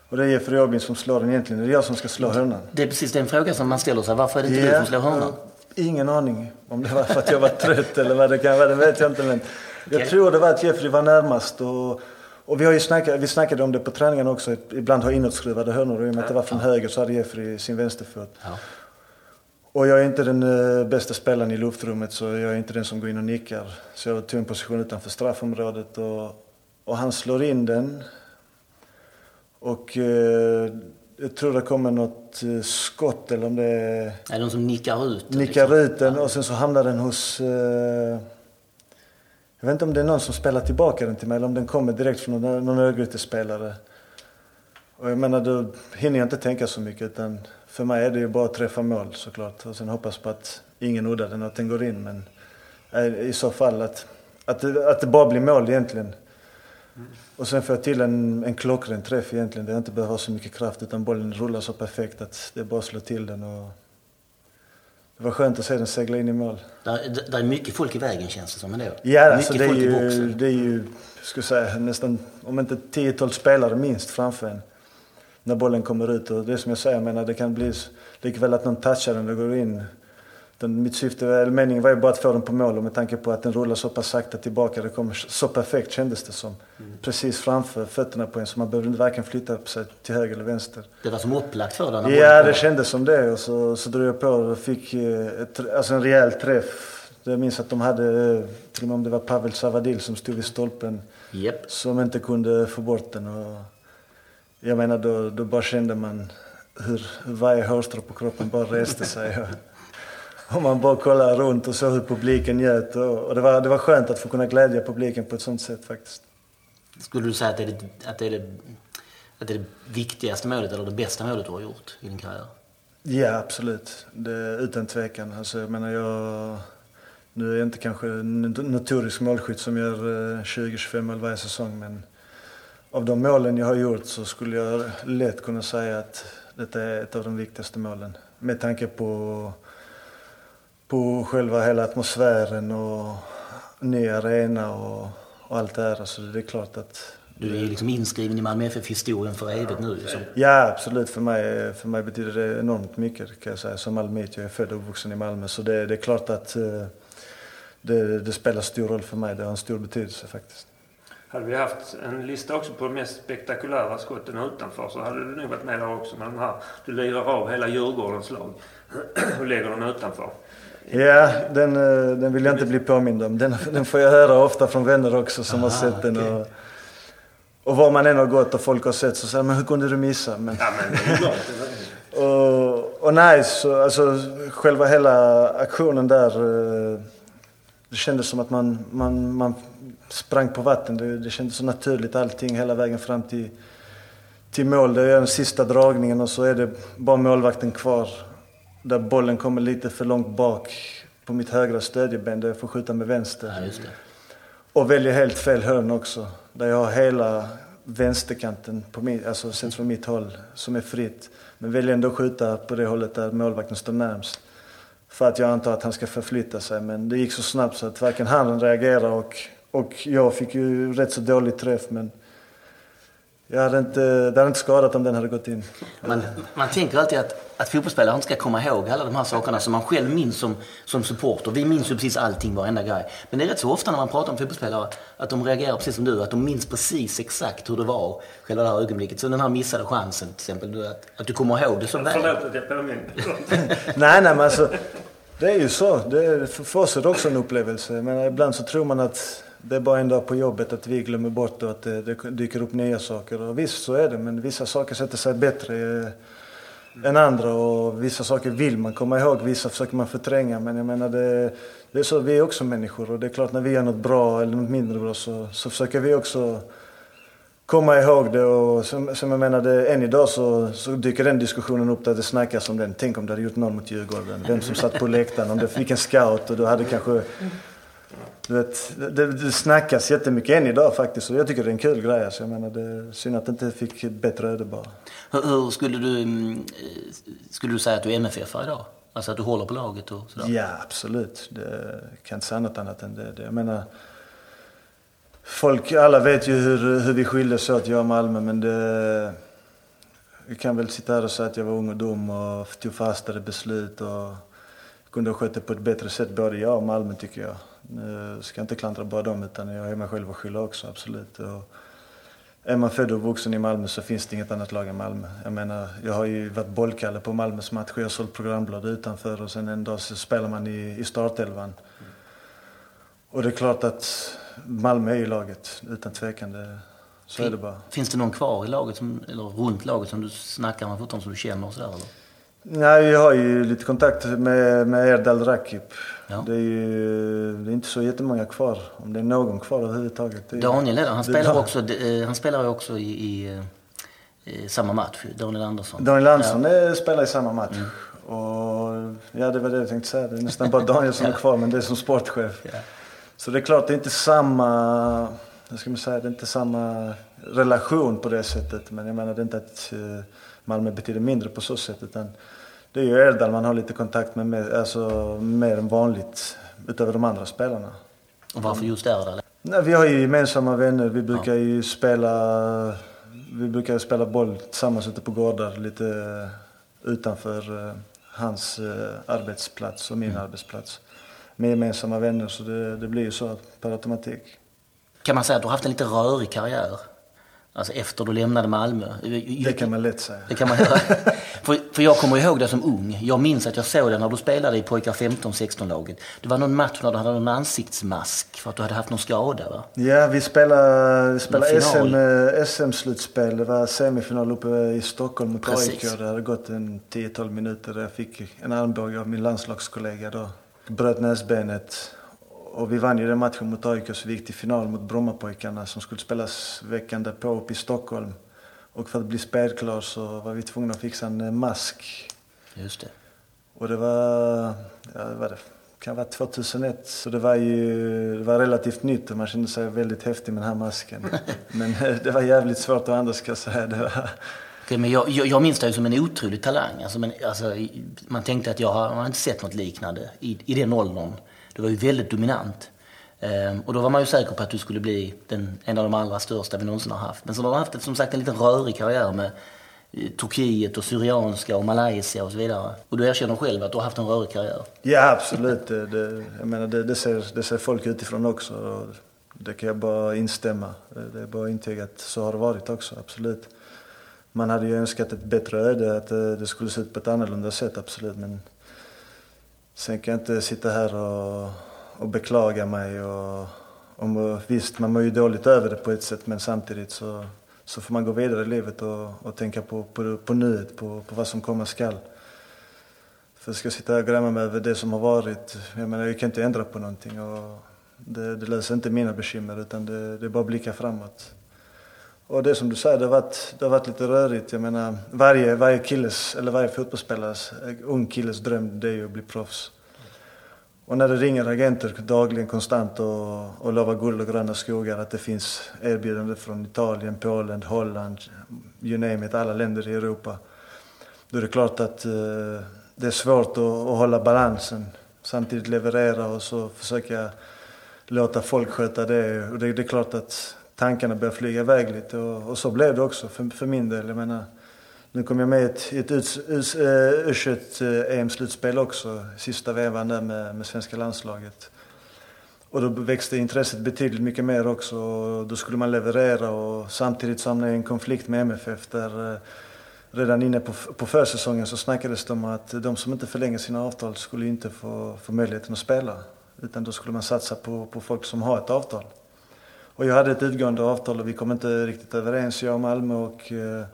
Och det är Jeffrey Robin som slår den egentligen. Det är jag som ska slå hörnan. Det är precis den frågan som man ställer sig. Varför är det inte ja, du som slår hörnan? Ingen aning. Om det var för att jag var trött eller vad det kan vara, det vet jag inte. Men jag tror det var att Jeffrey var närmast. Och, och vi, har ju snackat, vi snackade om det på träningen också. Ibland har inåtskruvade hörnor. I och med att det var från höger så hade Jeffrey sin vänsterfot. Ja. Och jag är inte den uh, bästa spelaren i luftrummet så jag är inte den som går in och nickar. Så jag tog en position utanför straffområdet och, och han slår in den. Och uh, jag tror det kommer något uh, skott eller om det är... Är det någon som nickar ut den? Nickar liksom? ut den och sen så hamnar den hos jag vet inte om det är någon som spelar tillbaka den till mig eller om den kommer direkt från någon, någon Örgryte-spelare. Och jag menar, då hinner jag inte tänka så mycket utan för mig är det ju bara att träffa mål såklart. Och sen hoppas på att ingen uddar den och att den går in. Men eh, i så fall att, att, det, att det bara blir mål egentligen. Och sen får jag till en, en klockren träff egentligen. Där jag inte behöver ha så mycket kraft utan bollen rullar så perfekt att det är bara att slå till den. Och det var skönt att se den segla in i mål. Det är mycket folk i vägen känns det som ändå. Ja, alltså det, är ju, det är ju, ska säga, nästan, om inte 10-12 spelare minst framför en när bollen kommer ut. Och det är som jag säger, jag menar, det kan bli likväl att någon touchar den och går in. Den, mitt syfte, eller meningen var ju bara att få den på mål och med tanke på att den rullar så pass sakta tillbaka. Det kommer så perfekt kändes det som. Mm. Precis framför fötterna på en så man behövde varken flytta på sig till höger eller vänster. Det var som upplagt för den? Ja, det kändes som det. Och så, så drog jag på och fick eh, ett, alltså en rejäl träff. Jag minns att de hade, eh, till och med om det var Pavel Savadil som stod vid stolpen. Yep. Som inte kunde få bort den. Och, jag menar då, då bara kände man hur varje hårstrå på kroppen bara reste sig. Och man bara kollade runt och såg hur publiken njöt. Och, och, det, var, det var skönt att få kunna glädja publiken på ett sånt sätt faktiskt. Skulle du säga att det är det, att det, är det, att det, är det viktigaste målet eller det bästa målet du har gjort i din karriär? Ja, absolut. Det, utan tvekan. Alltså, jag menar, jag... Nu är jag inte kanske en notorisk målskytt som gör 20-25 eh, mål varje säsong, men av de målen jag har gjort så skulle jag lätt kunna säga att detta är ett av de viktigaste målen. Med tanke på, på själva hela atmosfären och ny arena och, och allt det här. Så det är klart att... Du är liksom inskriven i Malmö FF-historien för evigt nu? Liksom. Ja, absolut. För mig, för mig betyder det enormt mycket kan jag säga. Som malmöit, jag är född och uppvuxen i Malmö. Så det, det är klart att eh, det, det spelar stor roll för mig. Det har en stor betydelse faktiskt. Hade vi haft en lista också på de mest spektakulära skotten utanför så hade du nog varit med där också. Men de här, du lirar av hela Djurgårdens lag och lägger den utanför. Ja, den, eh, den vill jag inte bli påmind om. Den, den får jag höra ofta från vänner också som Aha, har sett den. Och, och var man än har gått och folk har sett så säger man hur kunde du missa? Men, ja, men och, och nej, så, alltså själva hela aktionen där. Eh, det kändes som att man, man, man sprang på vatten. Det, det kändes så naturligt allting hela vägen fram till, till mål. Det är den sista dragningen och så är det bara målvakten kvar. Där bollen kommer lite för långt bak på mitt högra stödjeben där jag får skjuta med vänster. Ja, och väljer helt fel hörn också. Där jag har hela vänsterkanten, på min, alltså sett från mitt håll, som är fritt. Men väljer ändå att skjuta på det hållet där målvakten står närmst. För att jag antar att han ska förflytta sig. Men det gick så snabbt så att varken han reagerade och och jag fick ju rätt så dålig träff men jag hade inte, det hade inte skadat om den hade gått in. Man, man tänker alltid att, att fotbollsspelare inte ska komma ihåg alla de här sakerna som man själv minns som, som supporter. Vi minns ju precis allting, varenda grej. Men det är rätt så ofta när man pratar om fotbollsspelare att de reagerar precis som du. Att de minns precis exakt hur det var, själva det här ögonblicket. Så den här missade chansen till exempel. Att, att du kommer ihåg det så väl. Förlåt att jag påminner. nej, nej, men alltså. Det är ju så. Det är, för oss är det också en upplevelse. Men ibland så tror man att det är bara en dag på jobbet att vi glömmer bort och att det, det dyker upp nya saker. Och visst, så är det. Men vissa saker sätter sig bättre eh, än andra och vissa saker vill man komma ihåg, vissa försöker man förtränga. Men jag menar, det, det är så, vi är också människor och det är klart när vi gör något bra eller något mindre bra så, så försöker vi också komma ihåg det. Och som, som jag menade, än idag så, så dyker den diskussionen upp där det snackas om den. Tänk om du hade gjort någon mot Djurgården. Vem som satt på läktaren. Om det fick en scout och du hade kanske du vet, det, det snackas jättemycket än idag faktiskt och jag tycker det är en kul grej. Alltså. Jag menar, det är synd att det inte fick ett bättre öde bara. Hur, hur skulle, du, mm, skulle du säga att du är MFF idag? Alltså att du håller på laget och sådär? Ja, absolut. Det kan inte säga något annat än det. Jag menar, folk, alla vet ju hur, hur vi skildes åt, jag och Malmö, men det... Vi kan väl sitta här och säga att jag var ung och dum och tog fastare beslut och kunde ha skött det på ett bättre sätt, både jag och Malmö tycker jag. Nu ska jag inte klandra bara dem, utan jag är mig själv att skylla också, absolut. Och är man född och vuxen i Malmö så finns det inget annat lag än Malmö. Jag menar, jag har ju varit bollkalle på Malmös matcher, jag har sålt programblad utanför och sen en dag så spelar man i, i startelvan. Och det är klart att Malmö är ju laget, utan tvekan. Det, så fin, är det bara. Finns det någon kvar i laget, som, eller runt laget, som du snackar med fortfarande, som du känner och sådär eller? Nej, vi har ju lite kontakt med, med Erdal Rakip. Ja. Det är ju det är inte så jättemånga kvar, om det är någon kvar överhuvudtaget. Daniel är han spelar, också, eh, han spelar också i, i, i, samma match, Daniel Andersson. Daniel Andersson ja. spelar i samma match. Mm. Och, ja, det var det jag tänkte säga. Det är nästan bara Daniel som är kvar, men det är som sportchef. Ja. Så det är klart, det är inte samma, hur ska man säga, det är inte samma relation på det sättet. Men jag menar, det är inte att eh, Malmö betyder mindre på så sätt. Utan det är ju Erdal man har lite kontakt med, mer, alltså mer än vanligt utöver de andra spelarna. Och varför just Erdal? Nej, vi har ju gemensamma vänner. Vi brukar ja. ju spela, vi brukar spela boll tillsammans ute på gårdar lite utanför uh, hans uh, arbetsplats och min mm. arbetsplats. Med gemensamma vänner så det, det blir ju så per automatik. Kan man säga att du har haft en lite rörig karriär? Alltså efter du lämnade Malmö. Det kan man lätt säga. Det kan man göra. för, för jag kommer ihåg det som ung. Jag minns att jag såg det när du spelade i pojkar 15-16-laget. Det var någon match när du hade någon ansiktsmask för att du hade haft någon skada va? Ja, vi spelade, vi spelade SM, eh, SM-slutspel. Det var semifinal uppe i Stockholm mot AIK. Det hade gått en 10-12 minuter. Jag fick en armbåge av min landslagskollega då. Bröt näsbenet och vi vann ju den matchen mot AIK så vi gick till final mot Brommapojkarna som skulle spelas veckan därpå uppe i Stockholm. Och för att bli spelklar så var vi tvungna att fixa en eh, mask. Just det. Och det var, ja, det var det kan vara 2001, så det var ju det var relativt nytt och man kände sig väldigt häftig med den här masken. men eh, det var jävligt svårt att andas ska säga. Det var... Okay, men jag, jag, jag minns dig som en otrolig talang. Alltså, men, alltså, man tänkte att jag har, man har inte sett något liknande i, i den åldern. Du var ju väldigt dominant. Ehm, och då var man ju säker på att du skulle bli den, en av de allra största vi någonsin har haft. Men så har du haft som sagt en liten rörig karriär med eh, Turkiet och Syrianska och Malaysia och så vidare. Och du erkänner själv att du har haft en rörig karriär. Ja, absolut. Det, det, jag menar, det, det, ser, det ser folk utifrån också. Det kan jag bara instämma. Det är bara att intyga att så har det varit också, absolut. Man hade ju önskat ett bättre öde, att det, det skulle se ut på ett annorlunda sätt, absolut. Men Sen kan jag inte sitta här och, och beklaga mig. Och, och, visst, man mår ju dåligt över det på ett sätt men samtidigt så, så får man gå vidare i livet och, och tänka på, på, på nuet, på, på vad som komma skall. För ska jag sitta här och gräma mig över det som har varit, jag menar jag kan inte ändra på någonting. Och det, det löser inte mina bekymmer utan det, det är bara att blicka framåt. Och det som du säger, det har varit, det har varit lite rörigt. Jag menar, varje, varje killes, eller varje fotbollsspelares, eh, ung killes dröm det är ju att bli proffs. Och när det ringer agenter dagligen konstant och, och lovar guld och gröna skogar, att det finns erbjudanden från Italien, Polen, Holland, you name it, alla länder i Europa. Då är det klart att eh, det är svårt att, att hålla balansen. Samtidigt leverera och så försöka låta folk sköta det. Och det, det är klart att tankarna började flyga iväg lite. Och, och så blev det också för, för min del. Jag menar, nu kom jag med i ett, ett U21 eh, eh, EM-slutspel också, sista vevan där med, med svenska landslaget. Och då växte intresset betydligt mycket mer också. Och då skulle man leverera och samtidigt så hamnade jag i en konflikt med MFF där eh, redan inne på, på försäsongen så snackades det om att de som inte förlänger sina avtal skulle inte få, få möjligheten att spela. Utan då skulle man satsa på, på folk som har ett avtal. Och jag hade ett utgående avtal och vi kom inte riktigt överens, jag och Malmö. Och, eh,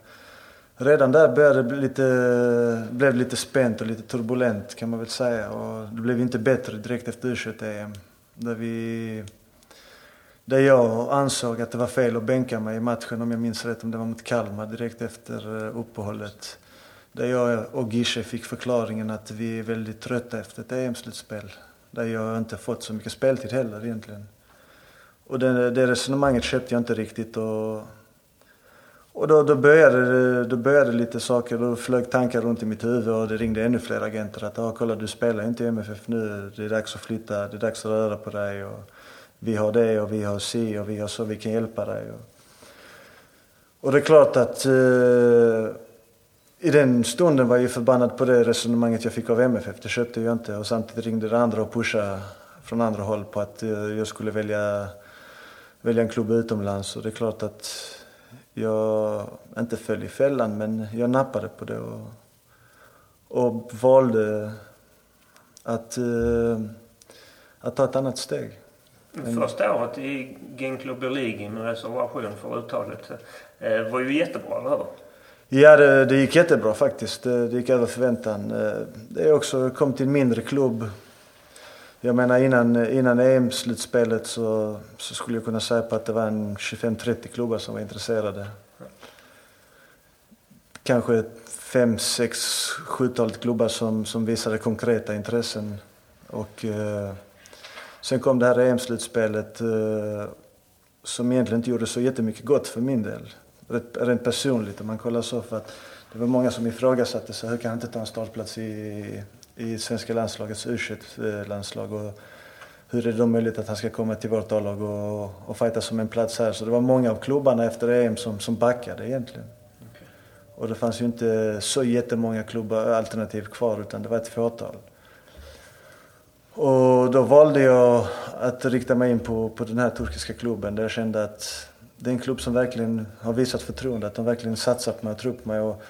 redan där började det bli lite, blev det lite spänt och lite turbulent kan man väl säga. Och det blev inte bättre direkt efter U21-EM. Där vi där jag ansåg att det var fel att bänka mig i matchen, om jag minns rätt, om det var mot Kalmar direkt efter eh, uppehållet. Där jag och Gische fick förklaringen att vi är väldigt trötta efter ett EM-slutspel. Där jag inte fått så mycket speltid heller egentligen. Och det, det resonemanget köpte jag inte riktigt. Och, och då, då, började, då började lite saker, då flög tankar runt i mitt huvud och det ringde ännu fler agenter att ah, kolla du spelar inte i MFF nu, det är dags att flytta, det är dags att röra på dig. Och, vi har det och vi har si och vi har så, vi kan hjälpa dig. Och, och det är klart att eh, i den stunden var jag förbannad på det resonemanget jag fick av MFF. Det köpte jag inte och samtidigt ringde det andra och pushade från andra håll på att eh, jag skulle välja, välja en klubb utomlands. Och det är klart att jag inte föll i fällan men jag nappade på det och, och valde att, eh, att ta ett annat steg. Första året i Gen Club League med reservation för uttalet eh, var ju jättebra, eller hur? Ja, det, det gick jättebra faktiskt. Det, det gick över förväntan. Eh, det är också kom till en mindre klubb. Jag menar innan, innan EM-slutspelet så, så skulle jag kunna säga på att det var en 25-30 klubbar som var intresserade. Kanske fem, sex, sjutalet klubbar som, som visade konkreta intressen. Och... Eh, Sen kom det här EM-slutspelet eh, som egentligen inte gjorde så jättemycket gott för min del. Rent, rent personligt om man kollar så. För att det var många som ifrågasatte sig. Hur kan han inte ta en startplats i, i svenska landslagets u landslag och hur är det då möjligt att han ska komma till vårt A-lag och, och fighta som en plats här? Så det var många av klubbarna efter EM som, som backade egentligen. Okay. Och det fanns ju inte så jättemånga klubbar, alternativ kvar utan det var ett fåtal. Och då valde jag att rikta mig in på, på den här turkiska klubben där jag kände att det är en klubb som verkligen har visat förtroende, att de verkligen satsat på mig och trott på mig. Och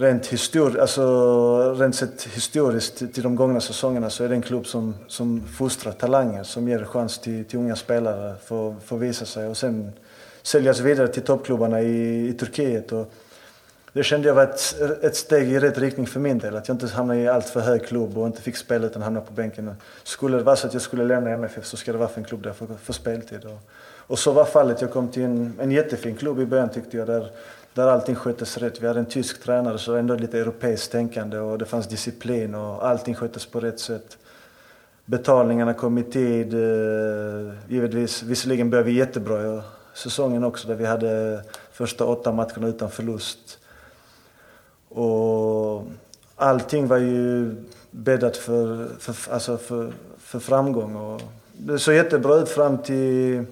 rent, histori alltså, rent sett historiskt till de gångna säsongerna så är det en klubb som, som fostrar talanger, som ger chans till, till unga spelare för att visa sig och sen säljas vidare till toppklubbarna i, i Turkiet. Och, det kände jag var ett, ett steg i rätt riktning för min del. Att jag inte hamnade i allt för hög klubb och inte fick spela utan hamnade på bänken. Skulle det vara så att jag skulle lämna MFF så ska det vara för en klubb där jag får, får speltid. Och, och, så var fallet. Jag kom till en, en jättefin klubb i början tyckte jag. Där, där allting sköttes rätt. Vi hade en tysk tränare så ändå lite europeiskt tänkande och det fanns disciplin och allting sköttes på rätt sätt. Betalningarna kom i tid. Eh, givetvis, visserligen började vi jättebra säsongen också där vi hade första åtta matcherna utan förlust. Och allting var ju bäddat för, för, alltså för, för framgång. Och det såg jättebra ut fram till,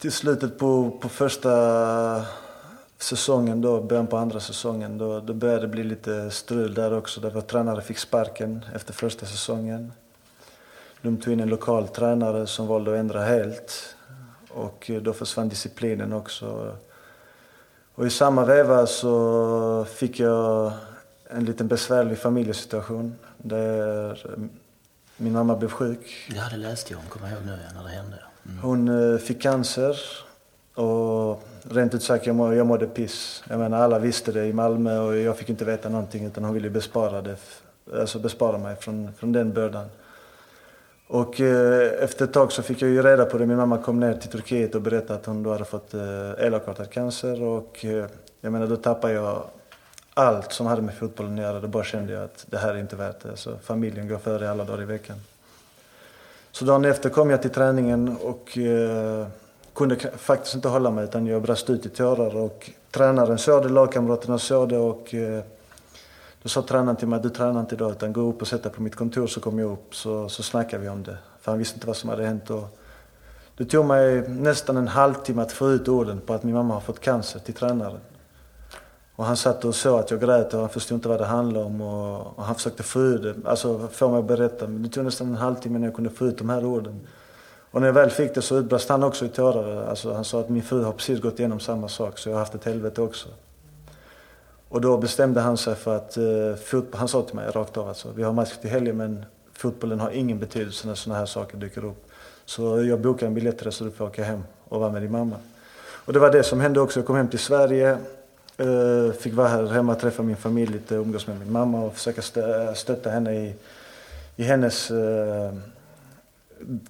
till slutet på, på första säsongen då, början på andra säsongen. Då, då började det bli lite strul där också. Därför att tränare fick sparken efter första säsongen. De tog in en lokal tränare som valde att ändra helt. Och eh, då försvann disciplinen också. Och i samma veva så fick jag en liten besvärlig familjesituation där min mamma blev sjuk. Ja, det läste jag om, kommer jag ihåg nu när det hände. Mm. Hon eh, fick cancer och rent ut sagt, jag, må, jag mådde piss. Jag menar, alla visste det i Malmö och jag fick inte veta någonting utan hon ville bespara, det, alltså bespara mig från, från den bördan. Och eh, efter ett tag så fick jag ju reda på det. Min mamma kom ner till Turkiet och berättade att hon då hade fått eh, elakartad cancer. Och eh, jag menar, då tappade jag allt som hade med fotbollen att göra. Då bara kände jag att det här är inte värt det. Så familjen går före alla dagar i veckan. Så dagen efter kom jag till träningen och eh, kunde faktiskt inte hålla mig utan jag brast ut i tårar. Och tränaren såg det, lagkamraterna såg det och eh, då sa tränaren till mig, du tränar inte idag utan gå upp och sätt dig på mitt kontor så kommer jag upp så, så snackar vi om det. För han visste inte vad som hade hänt. Och Det tog mig nästan en halvtimme att få ut orden på att min mamma har fått cancer till tränaren. Och han satt och såg att jag grät och han förstod inte vad det handlade om. Och, och han försökte få ut det, alltså få mig att berätta. Men det tog nästan en halvtimme innan jag kunde få ut de här orden. Och när jag väl fick det så utbrast han också i tårar. Alltså, han sa att min fru har precis gått igenom samma sak så jag har haft ett helvete också. Och då bestämde han sig för att, eh, fotboll, han sa till mig rakt av alltså, vi har match till helgen men fotbollen har ingen betydelse när sådana här saker dyker upp. Så jag bokade en biljett till dig så du får åka hem och vara med din mamma. Och det var det som hände också. Jag kom hem till Sverige. Eh, fick vara här hemma, träffa min familj lite, umgås med min mamma och försöka stötta henne i, i hennes eh,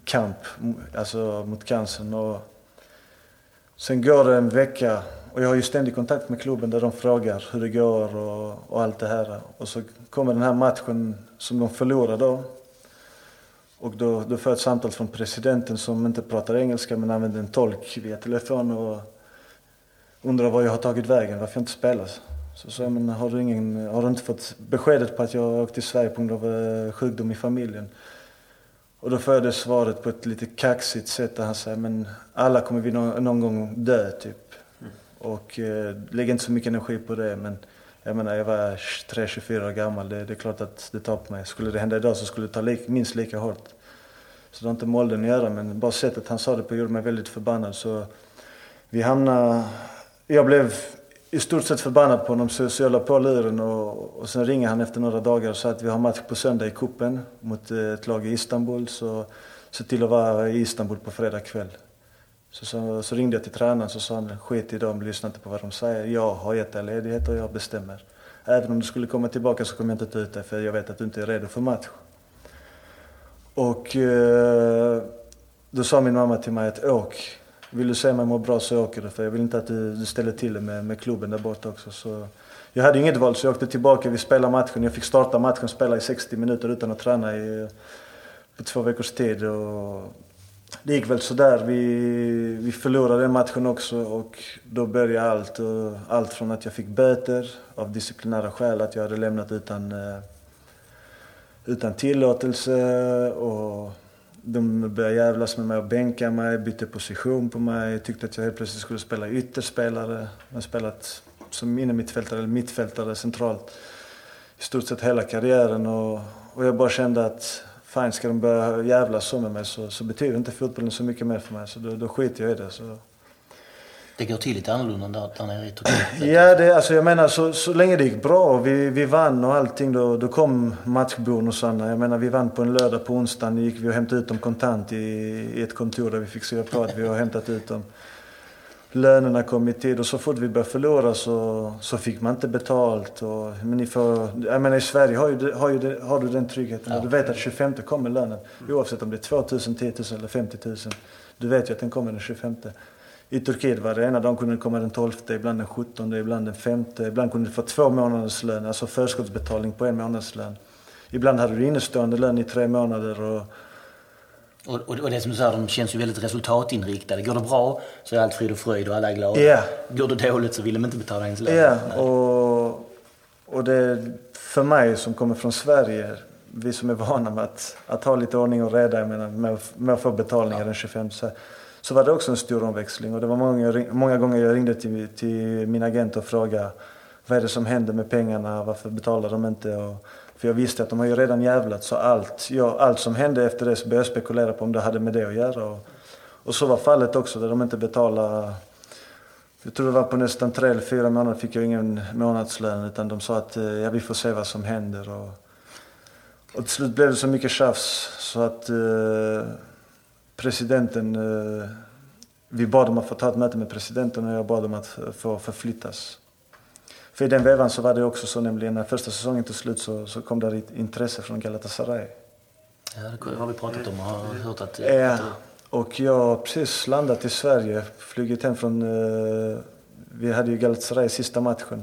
kamp alltså mot cancern. Och sen går det en vecka och jag har ju ständig kontakt med klubben där de frågar hur det går och, och allt det här. Och så kommer den här matchen som de förlorar då. Och då, då får jag ett samtal från presidenten som inte pratar engelska men använder en tolk via telefon och undrar var jag har tagit vägen, varför jag inte spelar. Så sa jag, men har du, ingen, har du inte fått beskedet på att jag åkt till Sverige på grund av eh, sjukdom i familjen? Och då får jag det svaret på ett lite kaxigt sätt där han säger, men alla kommer vi någon, någon gång dö typ. Mm. Och eh, lägger inte så mycket energi på det men jag menar jag var 23-24 år gammal, det, det, är klart att det tar på mig. Skulle det hända idag så skulle det ta lik, minst lika hårt. Så det har inte med åldern att göra men bara sättet han sa det på gjorde mig väldigt förbannad. Så vi hamnade... Jag blev i stort sett förbannad på honom så, så jag la på luren och, och sen ringer han efter några dagar och sa att vi har match på söndag i kuppen mot eh, ett lag i Istanbul. Så se till att vara i Istanbul på fredag kväll. Så, så, så ringde jag till tränaren och sa han skit i dem, lyssna inte på vad de säger. Jag har gett dig ledighet och jag bestämmer. Även om du skulle komma tillbaka så kommer jag inte ta ut dig för jag vet att du inte är redo för match. Och eh, då sa min mamma till mig att åk. Vill du se mig må bra så åker du för jag vill inte att du, du ställer till det med, med klubben där borta också. Så jag hade inget val så jag åkte tillbaka. Vi spelade matchen. Jag fick starta matchen, spela i 60 minuter utan att träna i, på två veckors tid. Och det gick väl sådär. Vi, vi förlorade den matchen också och då började allt. Och allt från att jag fick böter av disciplinära skäl, att jag hade lämnat utan, eh, utan tillåtelse. Och de började jävlas med mig och bänka mig, bytte position på mig. Tyckte att jag helt plötsligt skulle spela ytterspelare. Jag har spelat som innermittfältare eller mittfältare centralt i stort sett hela karriären. Och, och jag bara kände att fan, ska de börja jävlas så med mig så, så betyder inte fotbollen så mycket mer för mig. Så då, då skiter jag i det. Så. Det går till lite annorlunda där, där nere i Turkiet? Ja, det, alltså jag menar så, så länge det gick bra och vi, vi vann och allting då, då kom matchbonusarna. Jag menar vi vann på en lördag, på onsdagen gick vi och hämtade ut dem kontant i, i ett kontor där vi fick skriva på att vi har hämtat ut dem lönerna kom i tid och så fort vi började förlora så, så fick man inte betalt. Och, men ni får, jag menar, I Sverige har, ju, har, ju, har du den tryggheten. Ja. Du vet att 25 kommer lönen. Oavsett om det är 2 000, 10 000 eller 50 000. Du vet ju att den kommer den 25. I Turkiet var det ena dagen kunde komma den 12, ibland den 17, ibland den 5. Ibland kunde du få två månaders lön, alltså förskottsbetalning på en månadslön. Ibland hade du innestående lön i tre månader. Och, och, och, och det som du säger, de känns ju väldigt resultatinriktade. Går det bra så är allt frid och fröjd och alla är glada. Yeah. Går det dåligt så vill de inte betala ens lön. Yeah. och, och det för mig som kommer från Sverige, vi som är vana med att, att ha lite ordning och reda med, med, med att få betalningar ja. den 25 så, så var det också en stor omväxling. Och det var många, många gånger jag ringde till, till min agent och frågade vad är det som händer med pengarna, varför betalar de inte? Och, för jag visste att de har ju redan jävlat så allt, ja, allt som hände efter det så började jag spekulera på om det hade med det att göra. Och, och så var fallet också där de inte betalade jag tror det var på nästan tre eller fyra månader fick jag ingen månadslön utan de sa att eh, ja, vi får se vad som händer. Och, och till slut blev det så mycket tjafs så att eh, presidenten, eh, vi bad om att få ta ett möte med presidenten och jag bad om att få förflyttas. För i den vevan så var det också så nämligen när första säsongen tog slut så, så kom det ett intresse från Galatasaray. Ja, det har vi pratat om och har hört att... Ja, och jag har precis landat i Sverige, flugit hem från... Uh, vi hade ju Galatasaray sista matchen.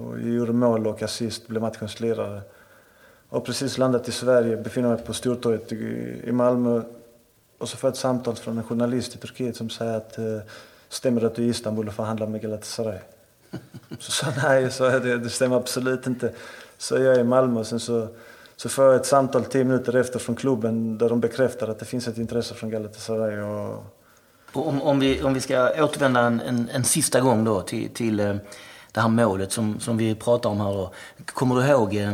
Och jag gjorde mål och assist, blev matchens lirare. Och precis landat i Sverige, befinner mig på Stortorget i Malmö. Och så får jag ett samtal från en journalist i Turkiet som säger att uh, stämmer det att du är i Istanbul och förhandlar med Galatasaray? Så sa nej, så det, det stämmer absolut inte. Så jag är i Malmö och sen så, så får jag ett samtal tio minuter efter från klubben där de bekräftar att det finns ett intresse från Galatasaray. Och Om, om, vi, om vi ska återvända en, en, en sista gång då till, till eh, det här målet som, som vi pratar om här då. Kommer du ihåg, eh,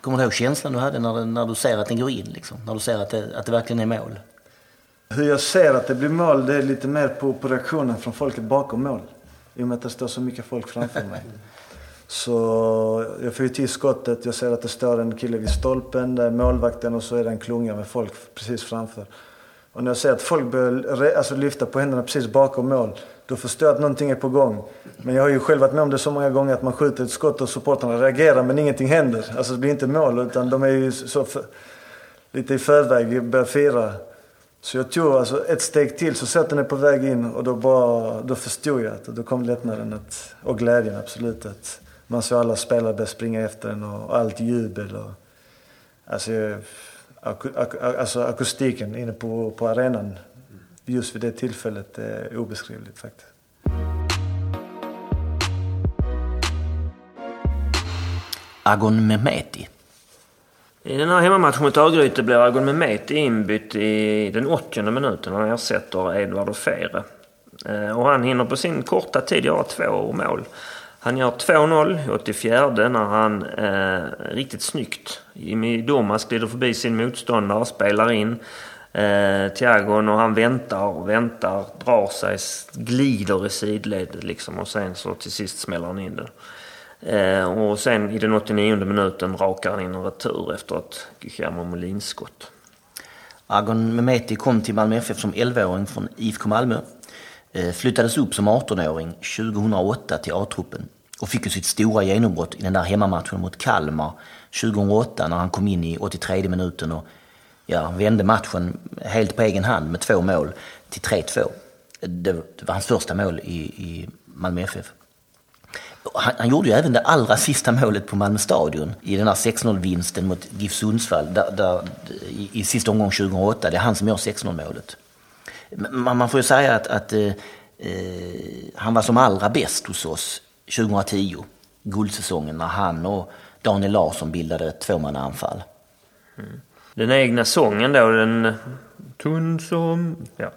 kommer du ihåg känslan du hade när, när du ser att den går in? Liksom? När du ser att det, att det verkligen är mål? Hur jag ser att det blir mål, det är lite mer på, på reaktionen från folket bakom mål. I och med att det står så mycket folk framför mig. Så jag får ju till skottet. Jag ser att det står en kille vid stolpen. Där är målvakten och så är det en klunga med folk precis framför. Och när jag ser att folk börjar alltså, lyfta på händerna precis bakom mål. Då förstår jag att någonting är på gång. Men jag har ju själv varit med om det så många gånger att man skjuter ett skott och supportrarna reagerar men ingenting händer. Alltså det blir inte mål utan de är ju så för, lite i förväg börjar fira. Så jag tog alltså ett steg till så att den är på väg in och då, bara, då förstod jag att då kom lättnaden att, och glädjen absolut. Att man såg alla spelare börja springa efter den och allt jubel. Och, alltså, ak, ak, alltså akustiken inne på, på arenan just vid det tillfället är obeskrivligt faktiskt. Agon Mehmeti. I den här hemmamatchen mot Örgryte blir Agon Mehmeti inbytt i den 80 minuten. Han ersätter Edvard Fere. Eh, och han hinner på sin korta tid göra två mål. Han gör 2-0 i 84 när han eh, riktigt snyggt, Jimmy Domas glider förbi sin motståndare, spelar in eh, Thiagon och han väntar och väntar, drar sig, glider i sidled liksom och sen så till sist smäller han in den. Eh, och sen i den 89 minuten rakar han in en retur efter ett Guillermo Molin-skott. Agon Mehmeti kom till Malmö FF som 11-åring från IFK Malmö. Eh, flyttades upp som 18-åring 2008 till A-truppen och fick ju sitt stora genombrott i den där hemmamatchen mot Kalmar 2008 när han kom in i 83 minuten och ja, vände matchen helt på egen hand med två mål till 3-2. Det, det, var hans första mål i, i Malmö FF. Han, han, gjorde ju även det allra sista målet på Malmö stadion i den här 6-0-vinsten mot GIF Sundsvall där, där, i, i sista omgången 2008. Det är han som gör 6-0-målet. Man, man, får ju säga att, att eh, eh, han var som allra bäst hos oss 2010, guldsäsongen, när han och Daniel Larsson bildade ett tvåmannaanfall. Mm. Den egna sången då, den... Tunn som... Ja.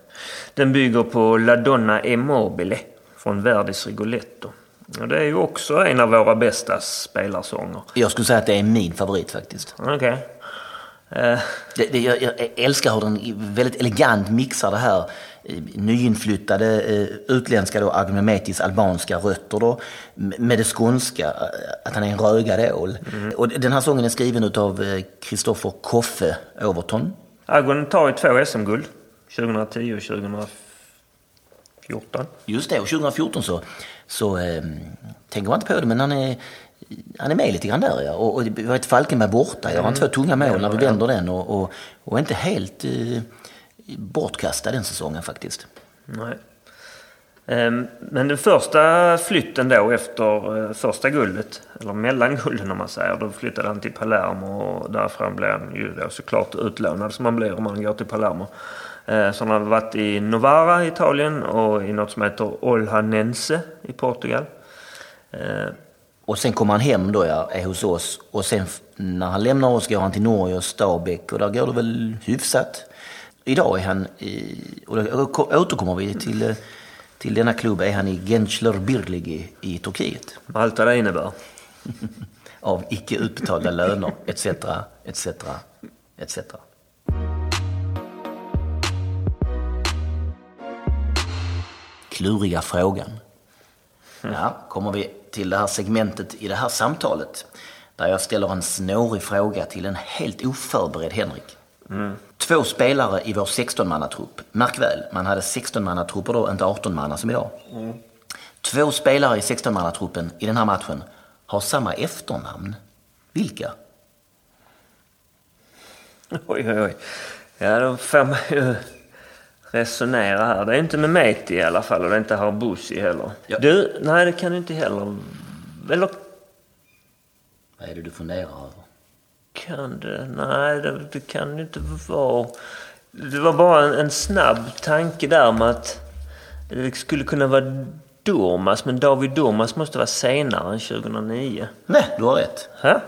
Den bygger på La Donna e Mobile från Verdis Rigoletto. Och det är ju också en av våra bästa spelarsånger. Jag skulle säga att det är min favorit faktiskt. Okej. Okay. Uh. Det, det, jag, jag, älskar hur den väldigt elegant mixar det här nyinflyttade eh, utländska då, Agmemetis albanska rötter då, med det skånska, att han är en rögad ål. Mm. Och den här sången är skriven av Kristoffer Koffe Overton. Agon tar ju två SM-guld, 2010 och 2014. Just det, och 2014 så, så eh, tänker man inte på det, men han är han är med lite grann där ja. Och, och vi har ett Falkenberg borta. Jag har mm. två tunga mål när vi vänder den och, och, och inte helt eh, bortkastad den säsongen faktiskt. Nej. Ehm, men den första flytten då efter eh, första guldet, eller mellangulden om man säger, då flyttade han till Palermo och därifrån blev han ju då såklart utlånad som man blir om man går till Palermo. Ehm, så han har varit i Novara i Italien och i något som heter Olhanense i Portugal. Ehm. Och sen kommer han hem då ja, är hos oss och sen när han lämnar oss går han till Norge och Stabäck och där går det väl hyfsat. Idag är han, i, och då återkommer vi till, till denna klubb, är han i Gençler Birlig i, Turkiet. Allt vad det innebär. Av icke utbetalda löner, etc, etc, etc. Kluriga frågan. Ja, kommer vi till det här segmentet i det här samtalet. Där jag ställer en snårig fråga till en helt oförberedd Henrik. Mm. Två spelare i vår 16-mannatrupp. Märk väl, man hade 16-mannatrupper då, inte 18-manna som idag. Mm. Två spelare i 16-mannatruppen i den här matchen har samma efternamn. Vilka? Oj, oj, oj. Ja, de fem resonera här. Det är inte med Meti i alla fall och det är inte Harbusi heller. Ja. Du, nej det kan du inte heller. Eller? Vad är det du funderar över? kan det? Nej, det, det kan det inte vara. Det var bara en, en, snabb tanke där med att det skulle kunna vara Dormas, men David Dormas måste vara senare än 2009. Nej, du har rätt. Ha?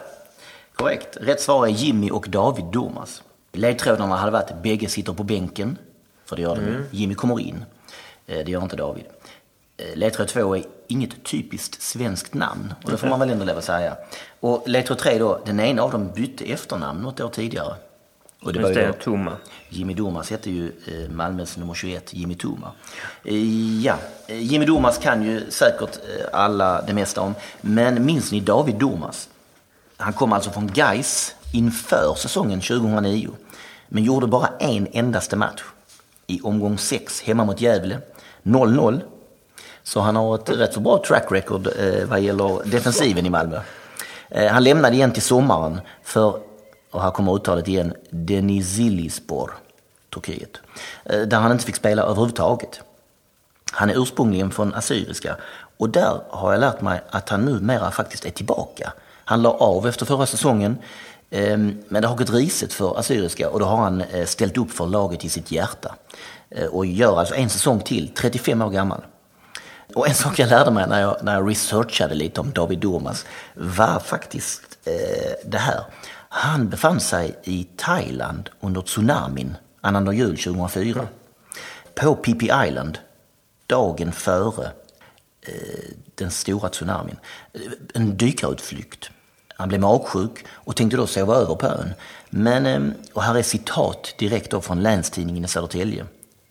Korrekt. Rätt svar är Jimmy och David Dormas. Ledtrådarna hade varit bägge sitter på bänken, För det gör de ju. Jimmy kommer in. Eh, det gör inte David. Eh, Ledtråd 2 är inget typiskt svenskt namn. Och det får man väl ändå lov att säga. Och ledtråd 3 då, den ena av dem bytte efternamn något år tidigare. Och det var Just ju det, Toma. Jimmy Durmaz hette ju eh, Malmös nummer 21, Jimmy Tuma. Eh, ja, Jimmy Durmaz kan ju säkert alla det mesta om. Men minns ni David Durmaz? Han kom alltså från Gais inför säsongen 2009. Men gjorde bara en endaste match. I omgång 6 hemma mot Gävle. 0-0. Så han har ett rätt så bra track record eh, vad gäller defensiven i Malmö. Eh, han lämnade igen till sommaren för, och här kommer uttalet igen, Denizilispor, Turkiet. Eh, där han inte fick spela överhuvudtaget. Han är ursprungligen från Assyriska och där har jag lärt mig att han numera faktiskt är tillbaka. Han la av efter förra säsongen Ehm, men det har gått risigt för Assyriska och då har han eh, ställt upp för laget i sitt hjärta. Eh, och gör alltså en säsong till, 35 år gammal. Och en sak jag lärde mig när jag, när jag researchade lite om David Durmaz var faktiskt eh, det här. Han befann sig i Thailand under tsunamin annandag jul 2004. På Phi Island, dagen före eh, den stora tsunamin. En dykarutflykt. Han blev magsjuk och tänkte då sova över på ön. Men, eh, och här är citat direkt då från Länstidningen i Södertälje.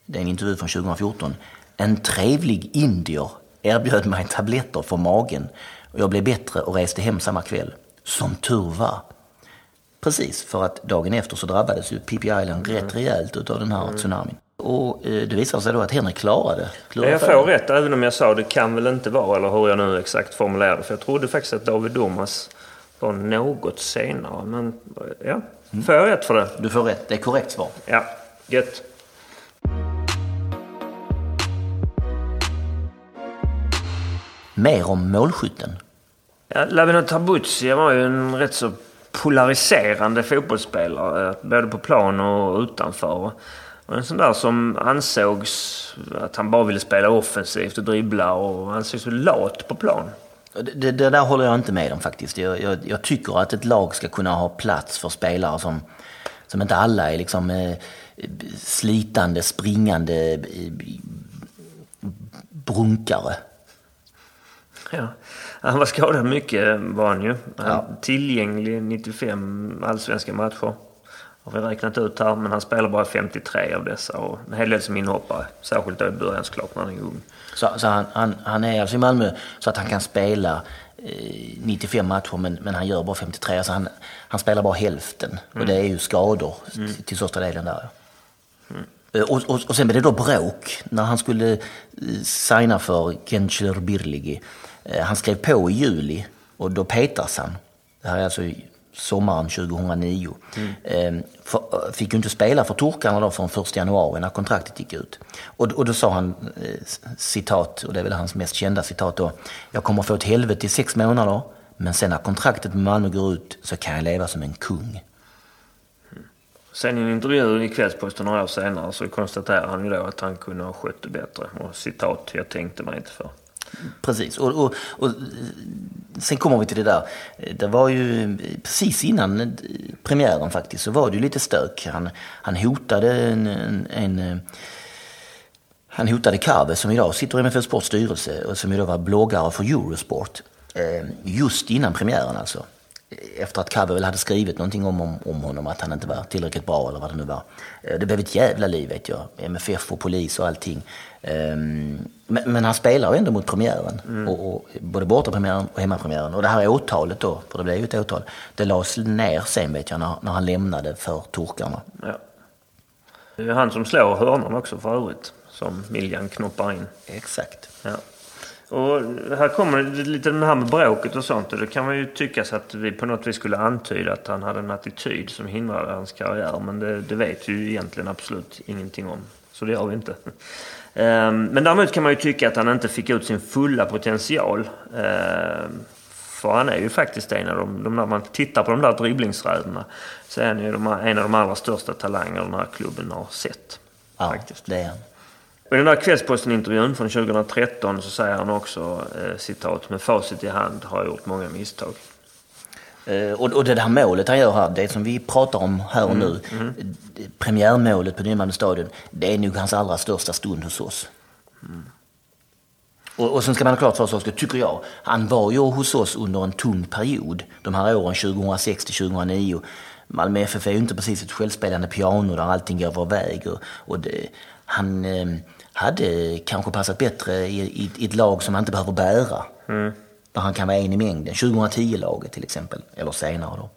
Det är en intervju från 2014. En trevlig indier erbjöd mig tabletter för magen och jag blev bättre och reste hem samma kväll. Som tur var. Precis, för att dagen efter så drabbades ju Phi Island rätt rejält utav den här tsunamin. Och eh, det visade sig då att Henrik klarade. klarade Jag får rätt även om jag sa det kan väl inte vara, eller hur jag nu exakt formulerade För jag trodde faktiskt att David Durmaz var något senare. Men ja, får jag rätt för det? Du får rätt, det är korrekt svar. Ja, gött. Mer om målskytten. Ja, Lavino Tabucci var ju en rätt så polariserande fotbollsspelare. Både på plan och utanför. Och en sån där som ansågs att han bara ville spela offensivt och dribbla och ansågs så lat på plan. Det, det, där håller jag inte med om faktiskt. Jag, jag, jag tycker att ett lag ska kunna ha plats för spelare som, som inte alla är liksom eh, slitande, springande eh, brunkare. Ja. Han var skadad mycket var han ju. Han Ja. Tillgänglig 95 allsvenska matcher. Har vi räknat ut här. Men han spelar bara 53 av dessa. Och en hel del som inhoppare. Särskilt då i början såklart när han är ung. Så, så han, han, han är alltså i Malmö så att han kan spela eh, 95 matcher men, men han gör bara 53. Alltså han, han spelar bara hälften. Och det är ju skador till, till största delen där. Eh, Och, och, och sen blev det då bråk när han skulle eh, signa för Gençler Birligi. Eh, Han skrev på i juli och då petas han. Det här är alltså sommaren 2009. Eh, för, fick ju inte spela för turkarna då från 1 januari när kontraktet gick ut. Och, och då sa han, eh, citat, och det är väl hans mest kända citat då. Jag kommer få ett helvete i sex månader, men sen när kontraktet med Malmö går ut så kan jag leva som en kung. Sen i en intervju i Kvällsposten några år senare så konstaterar han ju då att han kunde ha skött det bättre. Och citat, jag tänkte mig inte för. Precis. Och, och, och sen kommer vi till det där. Det var ju precis innan eh, premiären faktiskt så var det ju lite stök. Han, han hotade en, en, en eh, han hotade Kave som idag sitter i MFF Sports styrelse och som idag var bloggare för Eurosport. Eh, just innan premiären alltså. Efter att Kave väl hade skrivit någonting om, om, om honom, att han inte var tillräckligt bra eller vad det nu var. Det blev ett jävla liv vet jag. MFF och polis och allting. Ehm, Men, men han spelar ju ändå mot premiären. Och, och, både bortapremiären och hemmapremiären. Och det här åtalet då, för det blev ju ett åtal. Det lades ner sen vet jag när, när han lämnade för turkarna. Ja. Det är han som slår hörnan också för övrigt. Som Miljan knoppar in. Exakt. Ja. Och här kommer lite det här med bråket och sånt. Och det kan man ju tycka så att vi på något vis skulle antyda att han hade en attityd som hindrade hans karriär. Men det, det vet vi ju egentligen absolut ingenting om. Så det gör vi inte. Ehm, Men däremot kan man ju tycka att han inte fick ut sin fulla potential. Ehm, För han är ju faktiskt en av de, de när man tittar på de där dribblingsräderna så är han ju de, en av de allra största talanger den här klubben har sett. Ja, Faktiskt. det är han. I den där Kvällsposten-intervjun från 2013 så säger han också, eh, citat, med facit i hand har jag gjort många misstag. Eh, och, och det här målet han gör här, det som vi pratar om här och nu, mm. premiärmålet på Nymalmö stadion, det är nog hans allra största stund hos oss. Mm. Och, och sen ska man ha klart för sig också, tycker jag, han var ju hos oss under en tung period. De här åren 2006 till 2009. Malmö FF är ju inte precis ett självspelande piano där allting går vår väg. Och, och det, han eh, hade kanske passat bättre i, i, i, ett lag som han inte behöver bära. Mm. Där han kan vara en i mängden. 2010-laget till exempel, eller senare då.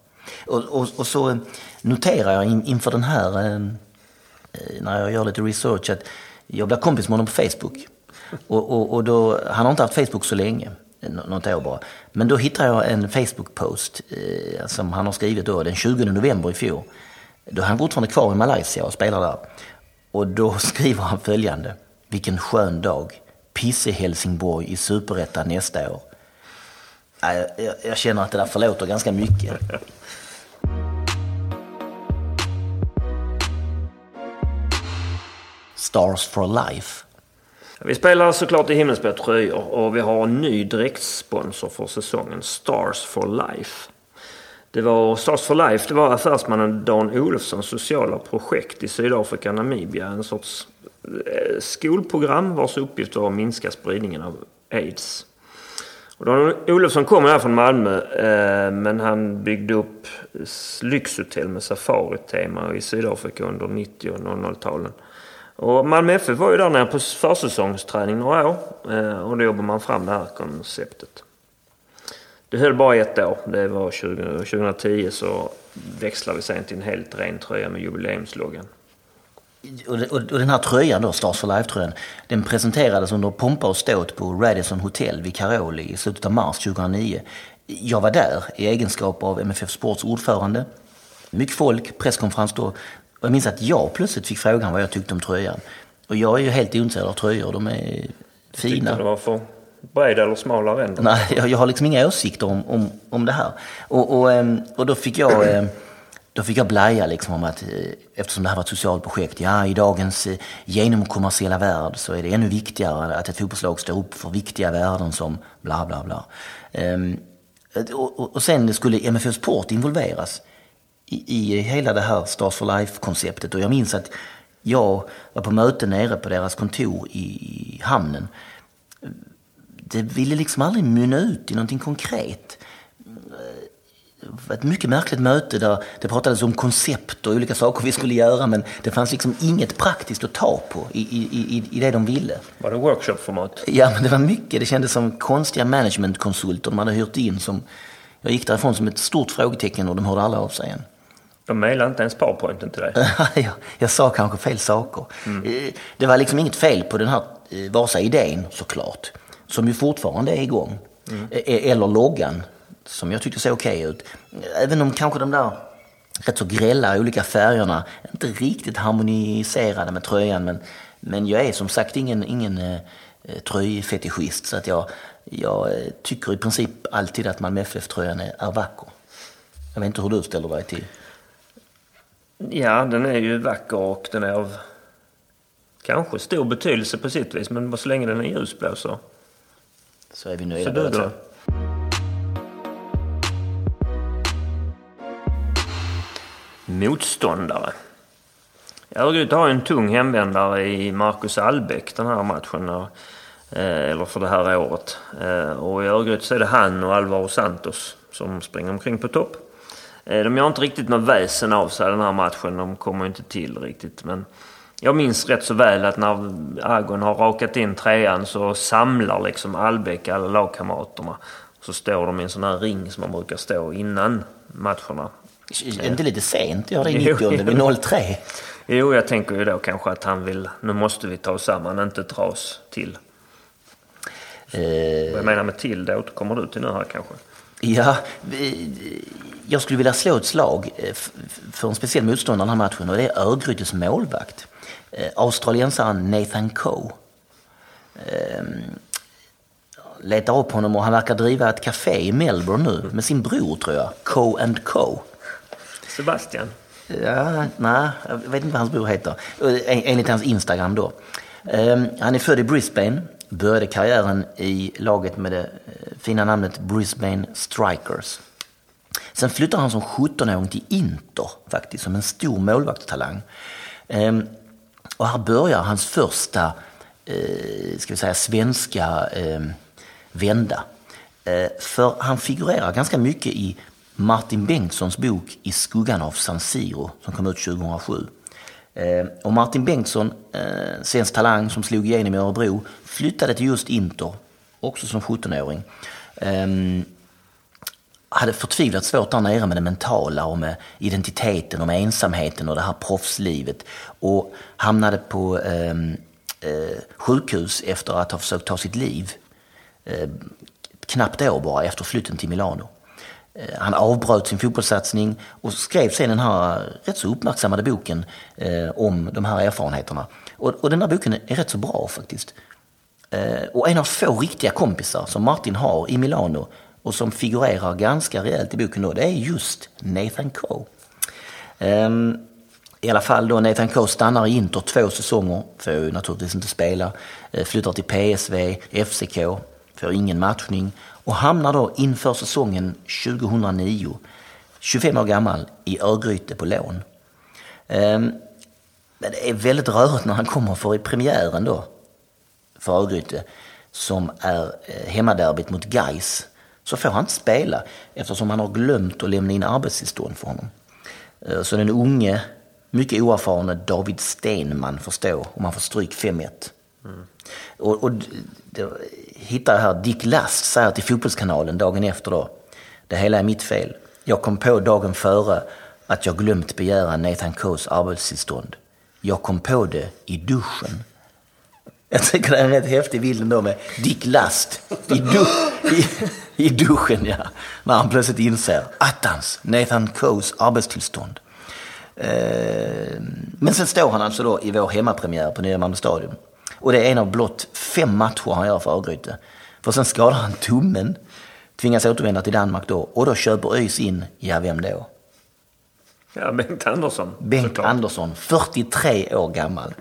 Och, och, och så eh, noterar jag in, inför den här, eh, eh, när jag gör lite research, att jag blev kompis med honom på Facebook. Och, och, och då, han har inte haft Facebook så länge, något år bara. Men då hittar jag en Facebook-post eh, som han har skrivit då den 20 november i fjol. Då är han fortfarande kvar i Malaysia och spelar där. Och då skriver han följande. Vilken skön dag. Pisse-Helsingborg i Superettan nästa år. Jag, jag, jag känner att det där förlåter ganska mycket. Stars for Life. Vi spelar såklart i himmelsblå tröjor och vi har en ny direktsponsor för säsongen, Stars for Life. Det var Stars for Life, det var affärsmannen Dan Olofssons sociala projekt i Sydafrika och Namibia. En sorts eh, skolprogram vars uppgift var att minska spridningen av aids. Och Dan Olofsson kommer här från Malmö eh, men han byggde upp lyxhotell med safaritema i Sydafrika under 90 och 00-talen. Och Malmö FF var ju där nere på försäsongsträning några år eh, och då jobbade man fram det här konceptet. Det höll bara ett år. Det var 20, 2010 så växlade vi sen till en helt ren tröja med jubileumsloggan. Och, och, och, den här tröjan då, Stars for Life-tröjan, den presenterades under pompa och ståt på Radisson Hotel vid Caroli i slutet av mars 2009. Jag var där i egenskap av MFF Sports ordförande. Mycket folk, presskonferens då. Och jag minns att jag plötsligt fick frågan vad jag tyckte om tröjan. Och jag är ju helt ointresserad av tröjor, de är fina. Tyckte det var för bred eller smal arenda? Nej, jag, jag, har liksom inga åsikter om, om, om det här. Och, och, ehm, och då fick jag ehm, då fick jag blaja liksom om att eh, eftersom det här var ett socialt projekt, ja i dagens eh, genomkommersiella värld så är det ännu viktigare att ett fotbollslag står upp för viktiga värden som bla bla bla. Ehm, och, och sen skulle MFF Sport involveras i, i hela det här Stars for Life-konceptet. Och jag minns att jag var på möte nere på deras kontor i hamnen. Det ville liksom aldrig mynna ut i någonting konkret. Ett mycket märkligt möte där det pratades om koncept och olika saker vi skulle göra men det fanns liksom inget praktiskt att ta på i, i, i, det de ville. Var det workshopformat? Ja, men det var mycket. Det kändes som konstiga managementkonsulter de hade hyrt in som jag gick därifrån som ett stort frågetecken och de hörde alla av sig igen. De mejlade inte ens powerpointen till dig? jag, jag sa kanske fel saker. Mm. Eh, det var liksom inget fel på den här eh, Vasa-idén såklart, som ju fortfarande är igång. Mm. Eh, eller loggan, som jag tyckte såg okej ut. Även om kanske de där rätt så grälla olika färgerna inte riktigt harmoniserade med tröjan. Men, men jag är som sagt ingen, ingen eh, tröjfetischist så att jag, jag tycker i princip alltid att Malmö FF-tröjan är, är vacker. Jag vet inte hur du ställer dig till Ja, den är ju vacker och den är av kanske stor betydelse på sitt vis. Men så länge den är ljusblå så... Så är vi nöjda. Så du då? Motståndare. Örgryte har en tung hemvändare i Marcus Albeck den här matchen. Eh, eller för det här året. Eh, och i Örgryte så är det han och Alvaro Santos som springer omkring på topp. Eh, de gör inte riktigt något väsen av sig den här matchen. De kommer inte till riktigt. Men jag minns rätt så väl att när Agon har rakat in trean så samlar liksom Albeck alla lagkamraterna. Så står de i en sån här ring som man brukar stå innan matcherna. Är inte lite sent? Jag i 90 vid 0-3. Jo, jag tänker ju då kanske att han vill, nu måste vi ta oss samman, inte dras till. Eh... Vad jag menar med till, det återkommer du till nu här kanske. Ja, jag skulle vilja slå ett slag eh, för en speciell motståndare den här matchen och det är Örgrytes målvakt. Eh, australiensaren Nathan Coe. Ehm, letar upp honom och han verkar driva ett café i Melbourne nu med sin bror tror jag, Coe and Co. Sebastian? Ja, nej, jag vet inte vad hans bror heter. Enligt hans Instagram då. Ehm, han är född i Brisbane, började karriären i laget med det eh, fina namnet Brisbane Strikers. Sen flyttar han som 17-åring till Inter faktiskt, som en stor målvaktstalang. Ehm, och här börjar hans första eh, ska vi säga, svenska ehm, vända. Eh, för han figurerar ganska mycket i Martin Bengtssons bok I skuggan av San Siro som kom ut 2007. Eh, och Martin Bengtsson, eh, svensk talang som slog igenom i Örebro, flyttade till just Inter, också som 17-åring. Eh, hade förtvivlat svårt där nere med det mentala och med identiteten och med ensamheten och det här proffslivet. Och hamnade på eh, sjukhus efter att ha försökt ta sitt liv. Eh, knappt år bara efter flytten till Milano. Eh, han avbröt sin fotbollssatsning och skrev sen den här rätt så uppmärksammade boken eh, om de här erfarenheterna. Och, och, den här boken är rätt så bra faktiskt. Eh, och en av få riktiga kompisar som Martin har i Milano och som figurerar ganska rejält i boken då, det är just Nathan Coe. Ehm, I alla fall då Nathan Coe stannar i Inter två säsonger, får ju naturligtvis inte spela, flyttar till PSV, FCK, får ingen matchning och hamnar då inför säsongen 2009, 25 år gammal, i Örgryte på lån. Ehm, men det är väldigt rörigt när han kommer för i premiären då, för Örgryte, som är eh, hemmaderbyt mot Gais så får han inte spela eftersom han har glömt att lämna in arbetstillstånd för honom. Eh, så den unge, mycket oerfarne David Stenman får stå och man får stryk 5-1. Mm. Och, och då, hittar jag här, Dick Last säger till Fotbollskanalen dagen efter då, det hela är mitt fel. Jag kom på dagen före att jag glömt begära Nathan Coes arbetstillstånd. Jag kom på det i duschen. Jag tycker det är en rätt häftig bild ändå med Dick Last i, du i, i duschen, ja. När han plötsligt inser attans, Nathan Coes arbetstillstånd. Eh, men sen står han alltså då i vår hemmapremiär på Nya Malmö Stadion. Och det är en av blott fem matcher han gör för Örgryte. För sen skadar han tummen, tvingas återvända till Danmark då och då köper ÖIS in, ja vem då? Ja, Bengt Andersson. Bengt såklart. Andersson, 43 år gammal.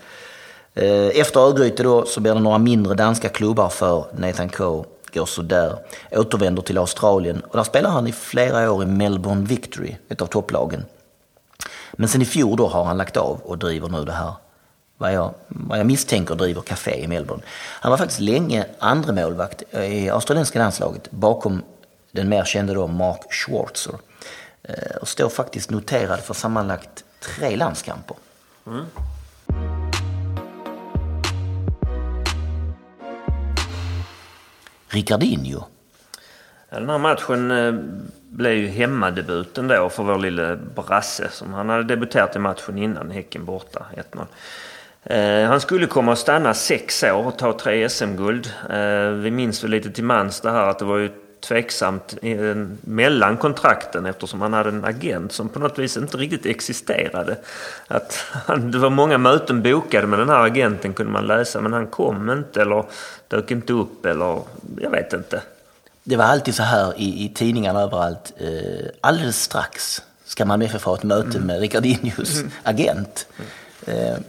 Eh, efter Örgryte då så blir det några mindre danska klubbar för Nathan Coe. Går sådär. Återvänder till Australien och där spelar han i flera år i Melbourne Victory, ett av topplagen. Men sen i fjol då har han lagt av och driver nu det här, vad jag, vad jag misstänker driver café i Melbourne. Han var faktiskt länge andra målvakt eh, i australienska landslaget bakom den mer kände då Mark Schwarzer. Eh, och står faktiskt noterad för sammanlagt tre landskamper. Mm. Ricardinho. Den här matchen eh, blev ju hemmadebuten då för vår lille Brasse som han hade debuterat i matchen innan, Häcken borta, 1-0. Eh, han skulle komma att stanna sex år och ta tre SM-guld. Eh, vi minns väl lite till mans det här att det var ju tveksamt mellan kontrakten eftersom han hade en agent som på något vis inte riktigt existerade. Att han, det var många möten bokade med den här agenten kunde man läsa men han kom inte eller dök inte upp eller jag vet inte. Det var alltid så här i, i tidningarna överallt. Eh, alldeles strax ska man med få ett möte mm. med Ricardinius mm. agent. Eh,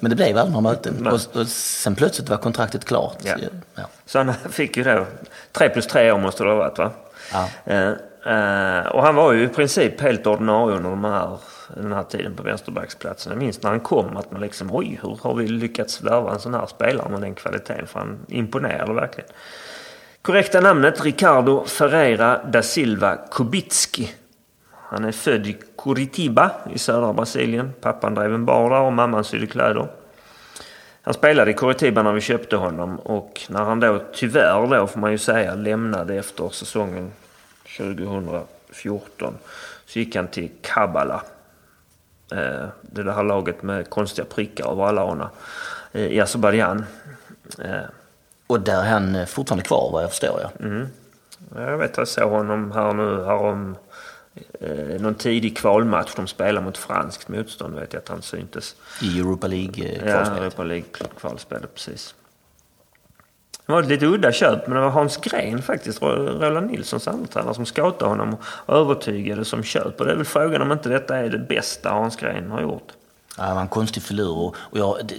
men det blev aldrig några möten. Och, och sen plötsligt var kontraktet klart. Ja. Ja. Så han fick ju då, tre plus tre år måste det ha varit va? Ja. Eh, eh, och han var ju i princip helt ordinarie under de här, den här tiden på vänsterbacksplatsen. Jag minns när han kom att man liksom oj, hur har vi lyckats värva en sån här spelare med den kvaliteten? För han imponerade verkligen. Korrekta namnet Ricardo Ferreira da Silva Kubicki. Han är född i Curitiba i södra Brasilien. Pappan drev en bar där och mamman sydde kläder. Han spelade i Curitiba när vi köpte honom och när han då tyvärr då får man ju säga lämnade efter säsongen 2014 så gick han till Kabbala. Eh, det här laget med konstiga prickar över alla ana eh, i Azerbajdzjan. Eh. Och där är han fortfarande kvar vad jag förstår. Ja. Mm. Jag vet jag såg honom här nu härom någon tidig kvalmatch de spelade mot franskt motstånd vet jag att han syntes. I Europa League-kvalspelet? Ja, Europa League-kvalspelet precis. Det var ett lite udda köp, men det var Hans Gren faktiskt, Roland Nilssons antränare, som scoutade honom och övertygade som köp. Och det är väl frågan om inte detta är det bästa Hans Gren har gjort. Ja, det var en konstig förlur och, och jag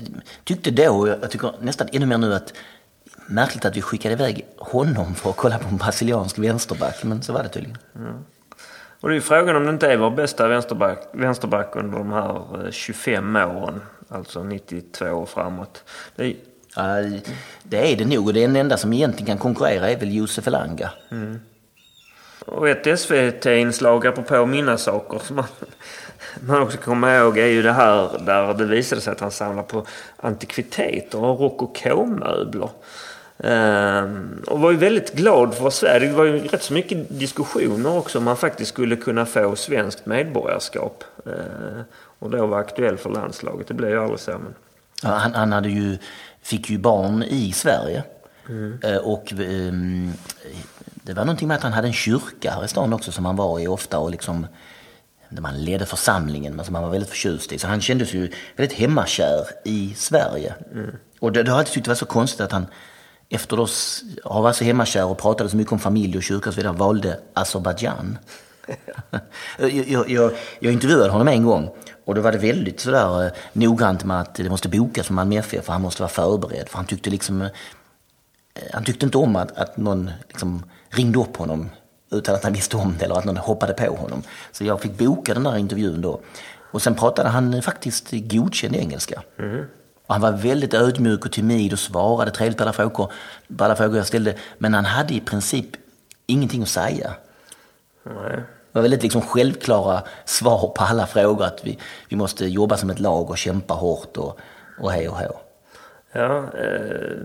tyckte då, och jag tycker nästan ännu mer nu att märkligt att vi skickade iväg honom för att kolla på en brasiliansk vänsterback, men så var det tydligen. Mm. Och det är ju frågan om det inte är vår bästa vänsterback, vänsterback under de här eh, 25 åren. Alltså 92 och framåt. Det är, det är det nog och den enda som egentligen kan konkurrera är väl Josef Elanga. och ett SVT-inslag, apropå mina saker, som man, man också kommer ihåg är ju det här där det visade sig att han samlar på antikviteter och rokoko-möbler. Ehm, och var ju väldigt glad för Sverige. Det var ju rätt så mycket diskussioner också om man faktiskt skulle kunna få svenskt medborgarskap. Ehm, och då var aktuell för landslaget. Det blev ju aldrig så. Men... Ja, han, han hade ju, fick ju barn i Sverige. Eh, Och ehm, det var någonting med att han hade en kyrka här i stan också som han var i ofta och liksom där man ledde församlingen men som han var väldigt förtjust i. Så han kändes ju väldigt hemmakär i Sverige. Och det, det har jag alltid tyckt var så konstigt att han efter att ha varit så hemmakär och pratade så mycket om familj och kyrka och så vidare valde Azerbajdzjan. jag, jag, jag, intervjuade honom en gång och då var det väldigt sådär eh, noggrant med att det måste bokas för Malmö FF för han måste vara förberedd. För han tyckte liksom eh, han tyckte inte om att, att någon liksom ringde upp honom utan att han visste om det eller att någon hoppade på honom. Så jag fick boka den där intervjun då. Och sen pratade han faktiskt godkänd engelska. Och han var väldigt ödmjuk och timid och svarade trevligt på alla, frågor, på alla frågor jag ställde. Men han hade i princip ingenting att säga. Nej. Det var väldigt liksom självklara svar på alla frågor. Att vi, vi måste jobba som ett lag och kämpa hårt och, och hej och hå. Ja, eh,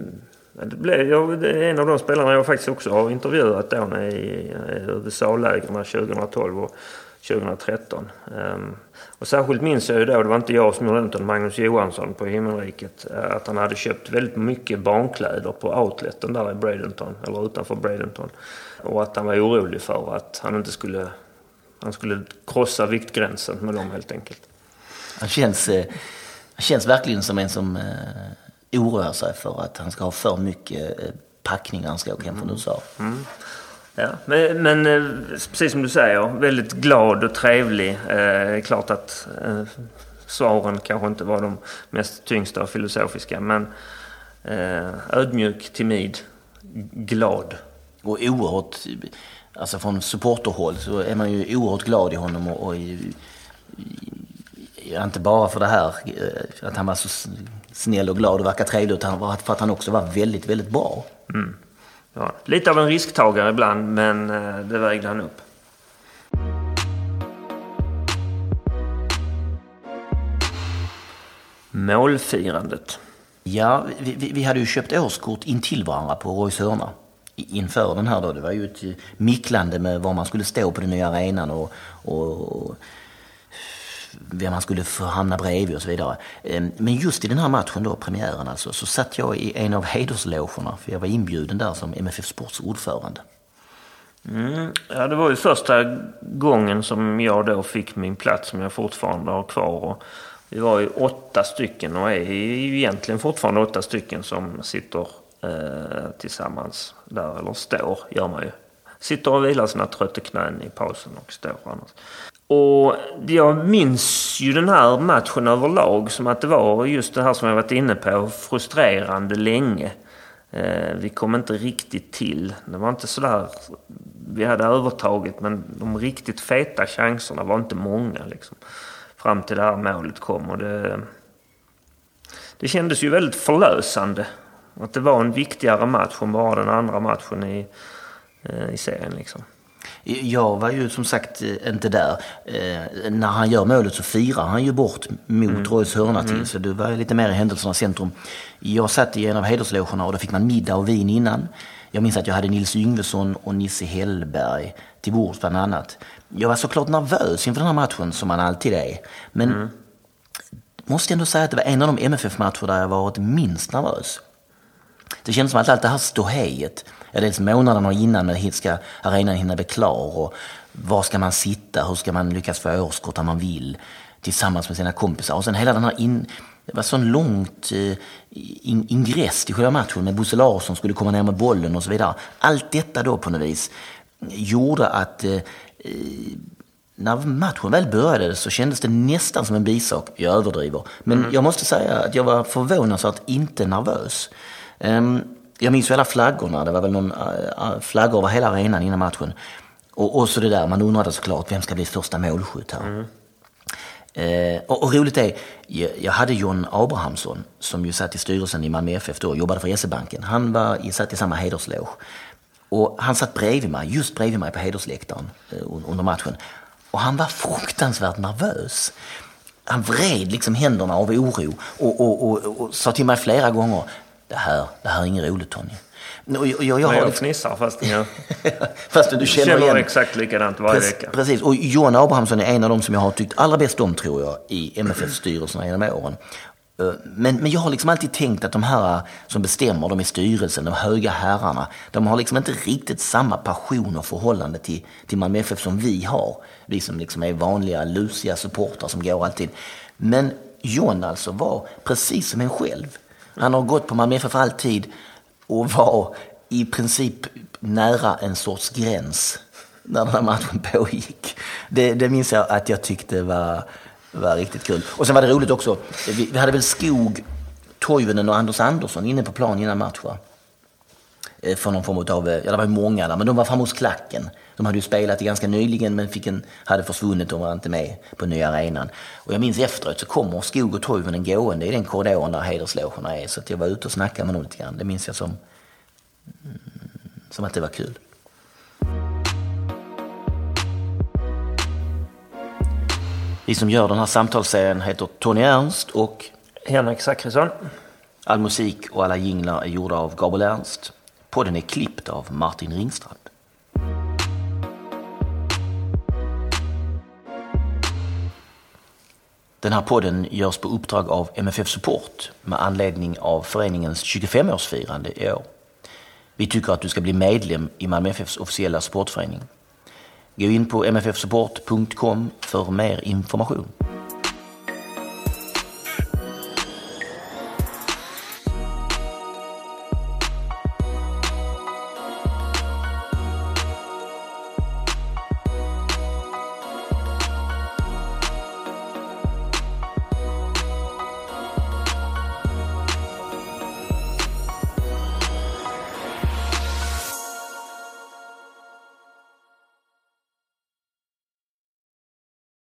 det blev, jag, en av de spelarna jag faktiskt också har intervjuat då i eh, USA-lägren 2012 och 2013. Ehm, och särskilt minns jag ju då, det var inte jag som gjorde det utan Magnus Johansson på Himmelriket, eh, att han hade köpt väldigt mycket barnkläder på outleten där i Bradenton, eller utanför Bradenton. Och att han var orolig för att han inte skulle, han skulle krossa viktgränsen med dem helt enkelt. Han känns, eh, han känns verkligen som en som eh, oroar sig för att han ska ha för mycket packning när han ska åka hem från USA. Ja, men, men eh, precis som du säger, väldigt glad och trevlig. Eh, klart att eh, svaren kanske inte var de mest tyngsta och filosofiska, men eh, ödmjuk, timid, glad. Och oerhört, alltså från supporterhåll så är man ju oerhört glad i honom och, och i, i, inte bara för det här eh, att han var så snäll och glad och verkar trevlig utan för att han också var väldigt, väldigt bra. Ja, lite av en risktagare ibland, men eh, det vägde han upp. Målfirandet. Ja, vi, vi, vi hade ju köpt årskort in till varandra på Roys hörna inför den här då. Det var ju ett micklande med var man skulle stå på den nya arenan och, och, och vem han skulle få hamna bredvid och så vidare. Ehm, men just i den här matchen då, premiären alltså, så satt jag i en av hederslogerna för jag var inbjuden där som MFF Sports ordförande. Mm, ja, det var ju första gången som jag då fick min plats som jag fortfarande har kvar. Och vi var ju åtta stycken och är ju egentligen fortfarande åtta stycken som sitter eh, tillsammans där, eller står gör man ju. Sitter och vilar sina trötta knän i pausen och står annars. Och jag minns ju den här matchen överlag som att det var just det här som jag varit inne på, frustrerande länge. Eh, vi kom inte riktigt till. Det var inte sådär... Vi hade övertaget men de riktigt feta chanserna var inte många. Liksom, fram till det här målet kom. Och det, det kändes ju väldigt förlösande. Att det var en viktigare match än bara den andra matchen i, eh, i serien. Liksom. Jag var ju som sagt eh, inte där. Eh, när han gör målet så firar han ju bort mot Mm. Roys hörna till. Så det var lite mer i händelsernas centrum. Jag satt i en av hederslogerna och då fick man middag och vin innan. Jag minns att jag hade Nils Yngvesson och Nisse Hellberg till bords bland annat. Jag var såklart nervös inför den här matchen som man alltid är. Men Mm. måste ändå säga att det var en av de MFF-matcher där jag varit minst nervös. Det känns som att allt det här ståhejet, ja, dels månaderna innan när ska arenan hinna bli klar och var ska man sitta, hur ska man lyckas få årskort där man vill tillsammans med sina kompisar. Och sen hela den här in, det var sån långt eh, in, ingress till själva matchen med Bosse Larsson som skulle komma ner med bollen och så vidare. Allt detta då på något vis gjorde att eh, när matchen väl började så kändes det nästan som en bisak. Jag överdriver. Men jag måste säga att jag var förvånansvärt inte nervös. Ehm, jag minns ju alla flaggorna. Det var väl någon äh, flaggor över hela arenan innan matchen. Och, och så det där, man undrade såklart, vem ska bli första målskytt här? Eh, och, och, roligt är, jag, jag hade John Abrahamsson som ju satt i styrelsen i Malmö FF då, jobbade för SE-banken. Han var, satt i samma hedersloge. Och han satt bredvid mig, just bredvid mig på hedersläktaren eh, under matchen. Och han var fruktansvärt nervös. Han vred liksom händerna av oro och, och, och, och sa till mig flera gånger, det här, det här är inget roligt Tony. Och jag, jag, jag, jag fnissar fast jag fast du känner, känner igen. exakt likadant varje precis, vecka. Precis, och Johan Abrahamsson är en av dem som jag har tyckt allra bäst om tror jag i MFF-styrelserna genom åren. Eh, men, men jag har liksom alltid tänkt att de här som bestämmer, de i styrelsen, de höga herrarna, de har liksom inte riktigt samma passion och förhållande till, till Malmö FF som vi har. Vi som liksom är vanliga lusiga supportrar som går alltid. Men John alltså var precis som en själv. Han har gått på Malmö FF alltid och var i princip nära en sorts gräns när den här matchen pågick. Det, det minns jag att jag tyckte var, var riktigt kul. Och sen var det roligt också, vi, vi hade väl Skog, Toivonen och Anders Andersson inne på plan innan matchen. Eh, för någon form av, ja det var ju många där, men de var framme hos Klacken. De hade ju spelat ganska nyligen men fick en, hade försvunnit och var inte med på nya arenan. Och jag minns efteråt så kommer Skog och Toivonen gående i den korridoren där hederslogerna är. Så att jag var ute och snackade med dem lite grann. Det minns jag som, mm, som att det var kul. Vi som gör den här samtalsserien heter Tony Ernst och Henrik Zackrisson. All musik och alla jinglar är gjorda av Gabriel Ernst. Podden är klippt av Martin Ringstrand. Den här podden görs på uppdrag av MFF Support med anledning av föreningens 25-årsfirande i år. Vi tycker att du ska bli medlem i Malmö FFs officiella supportförening. Gå in på mffsupport.com för mer information.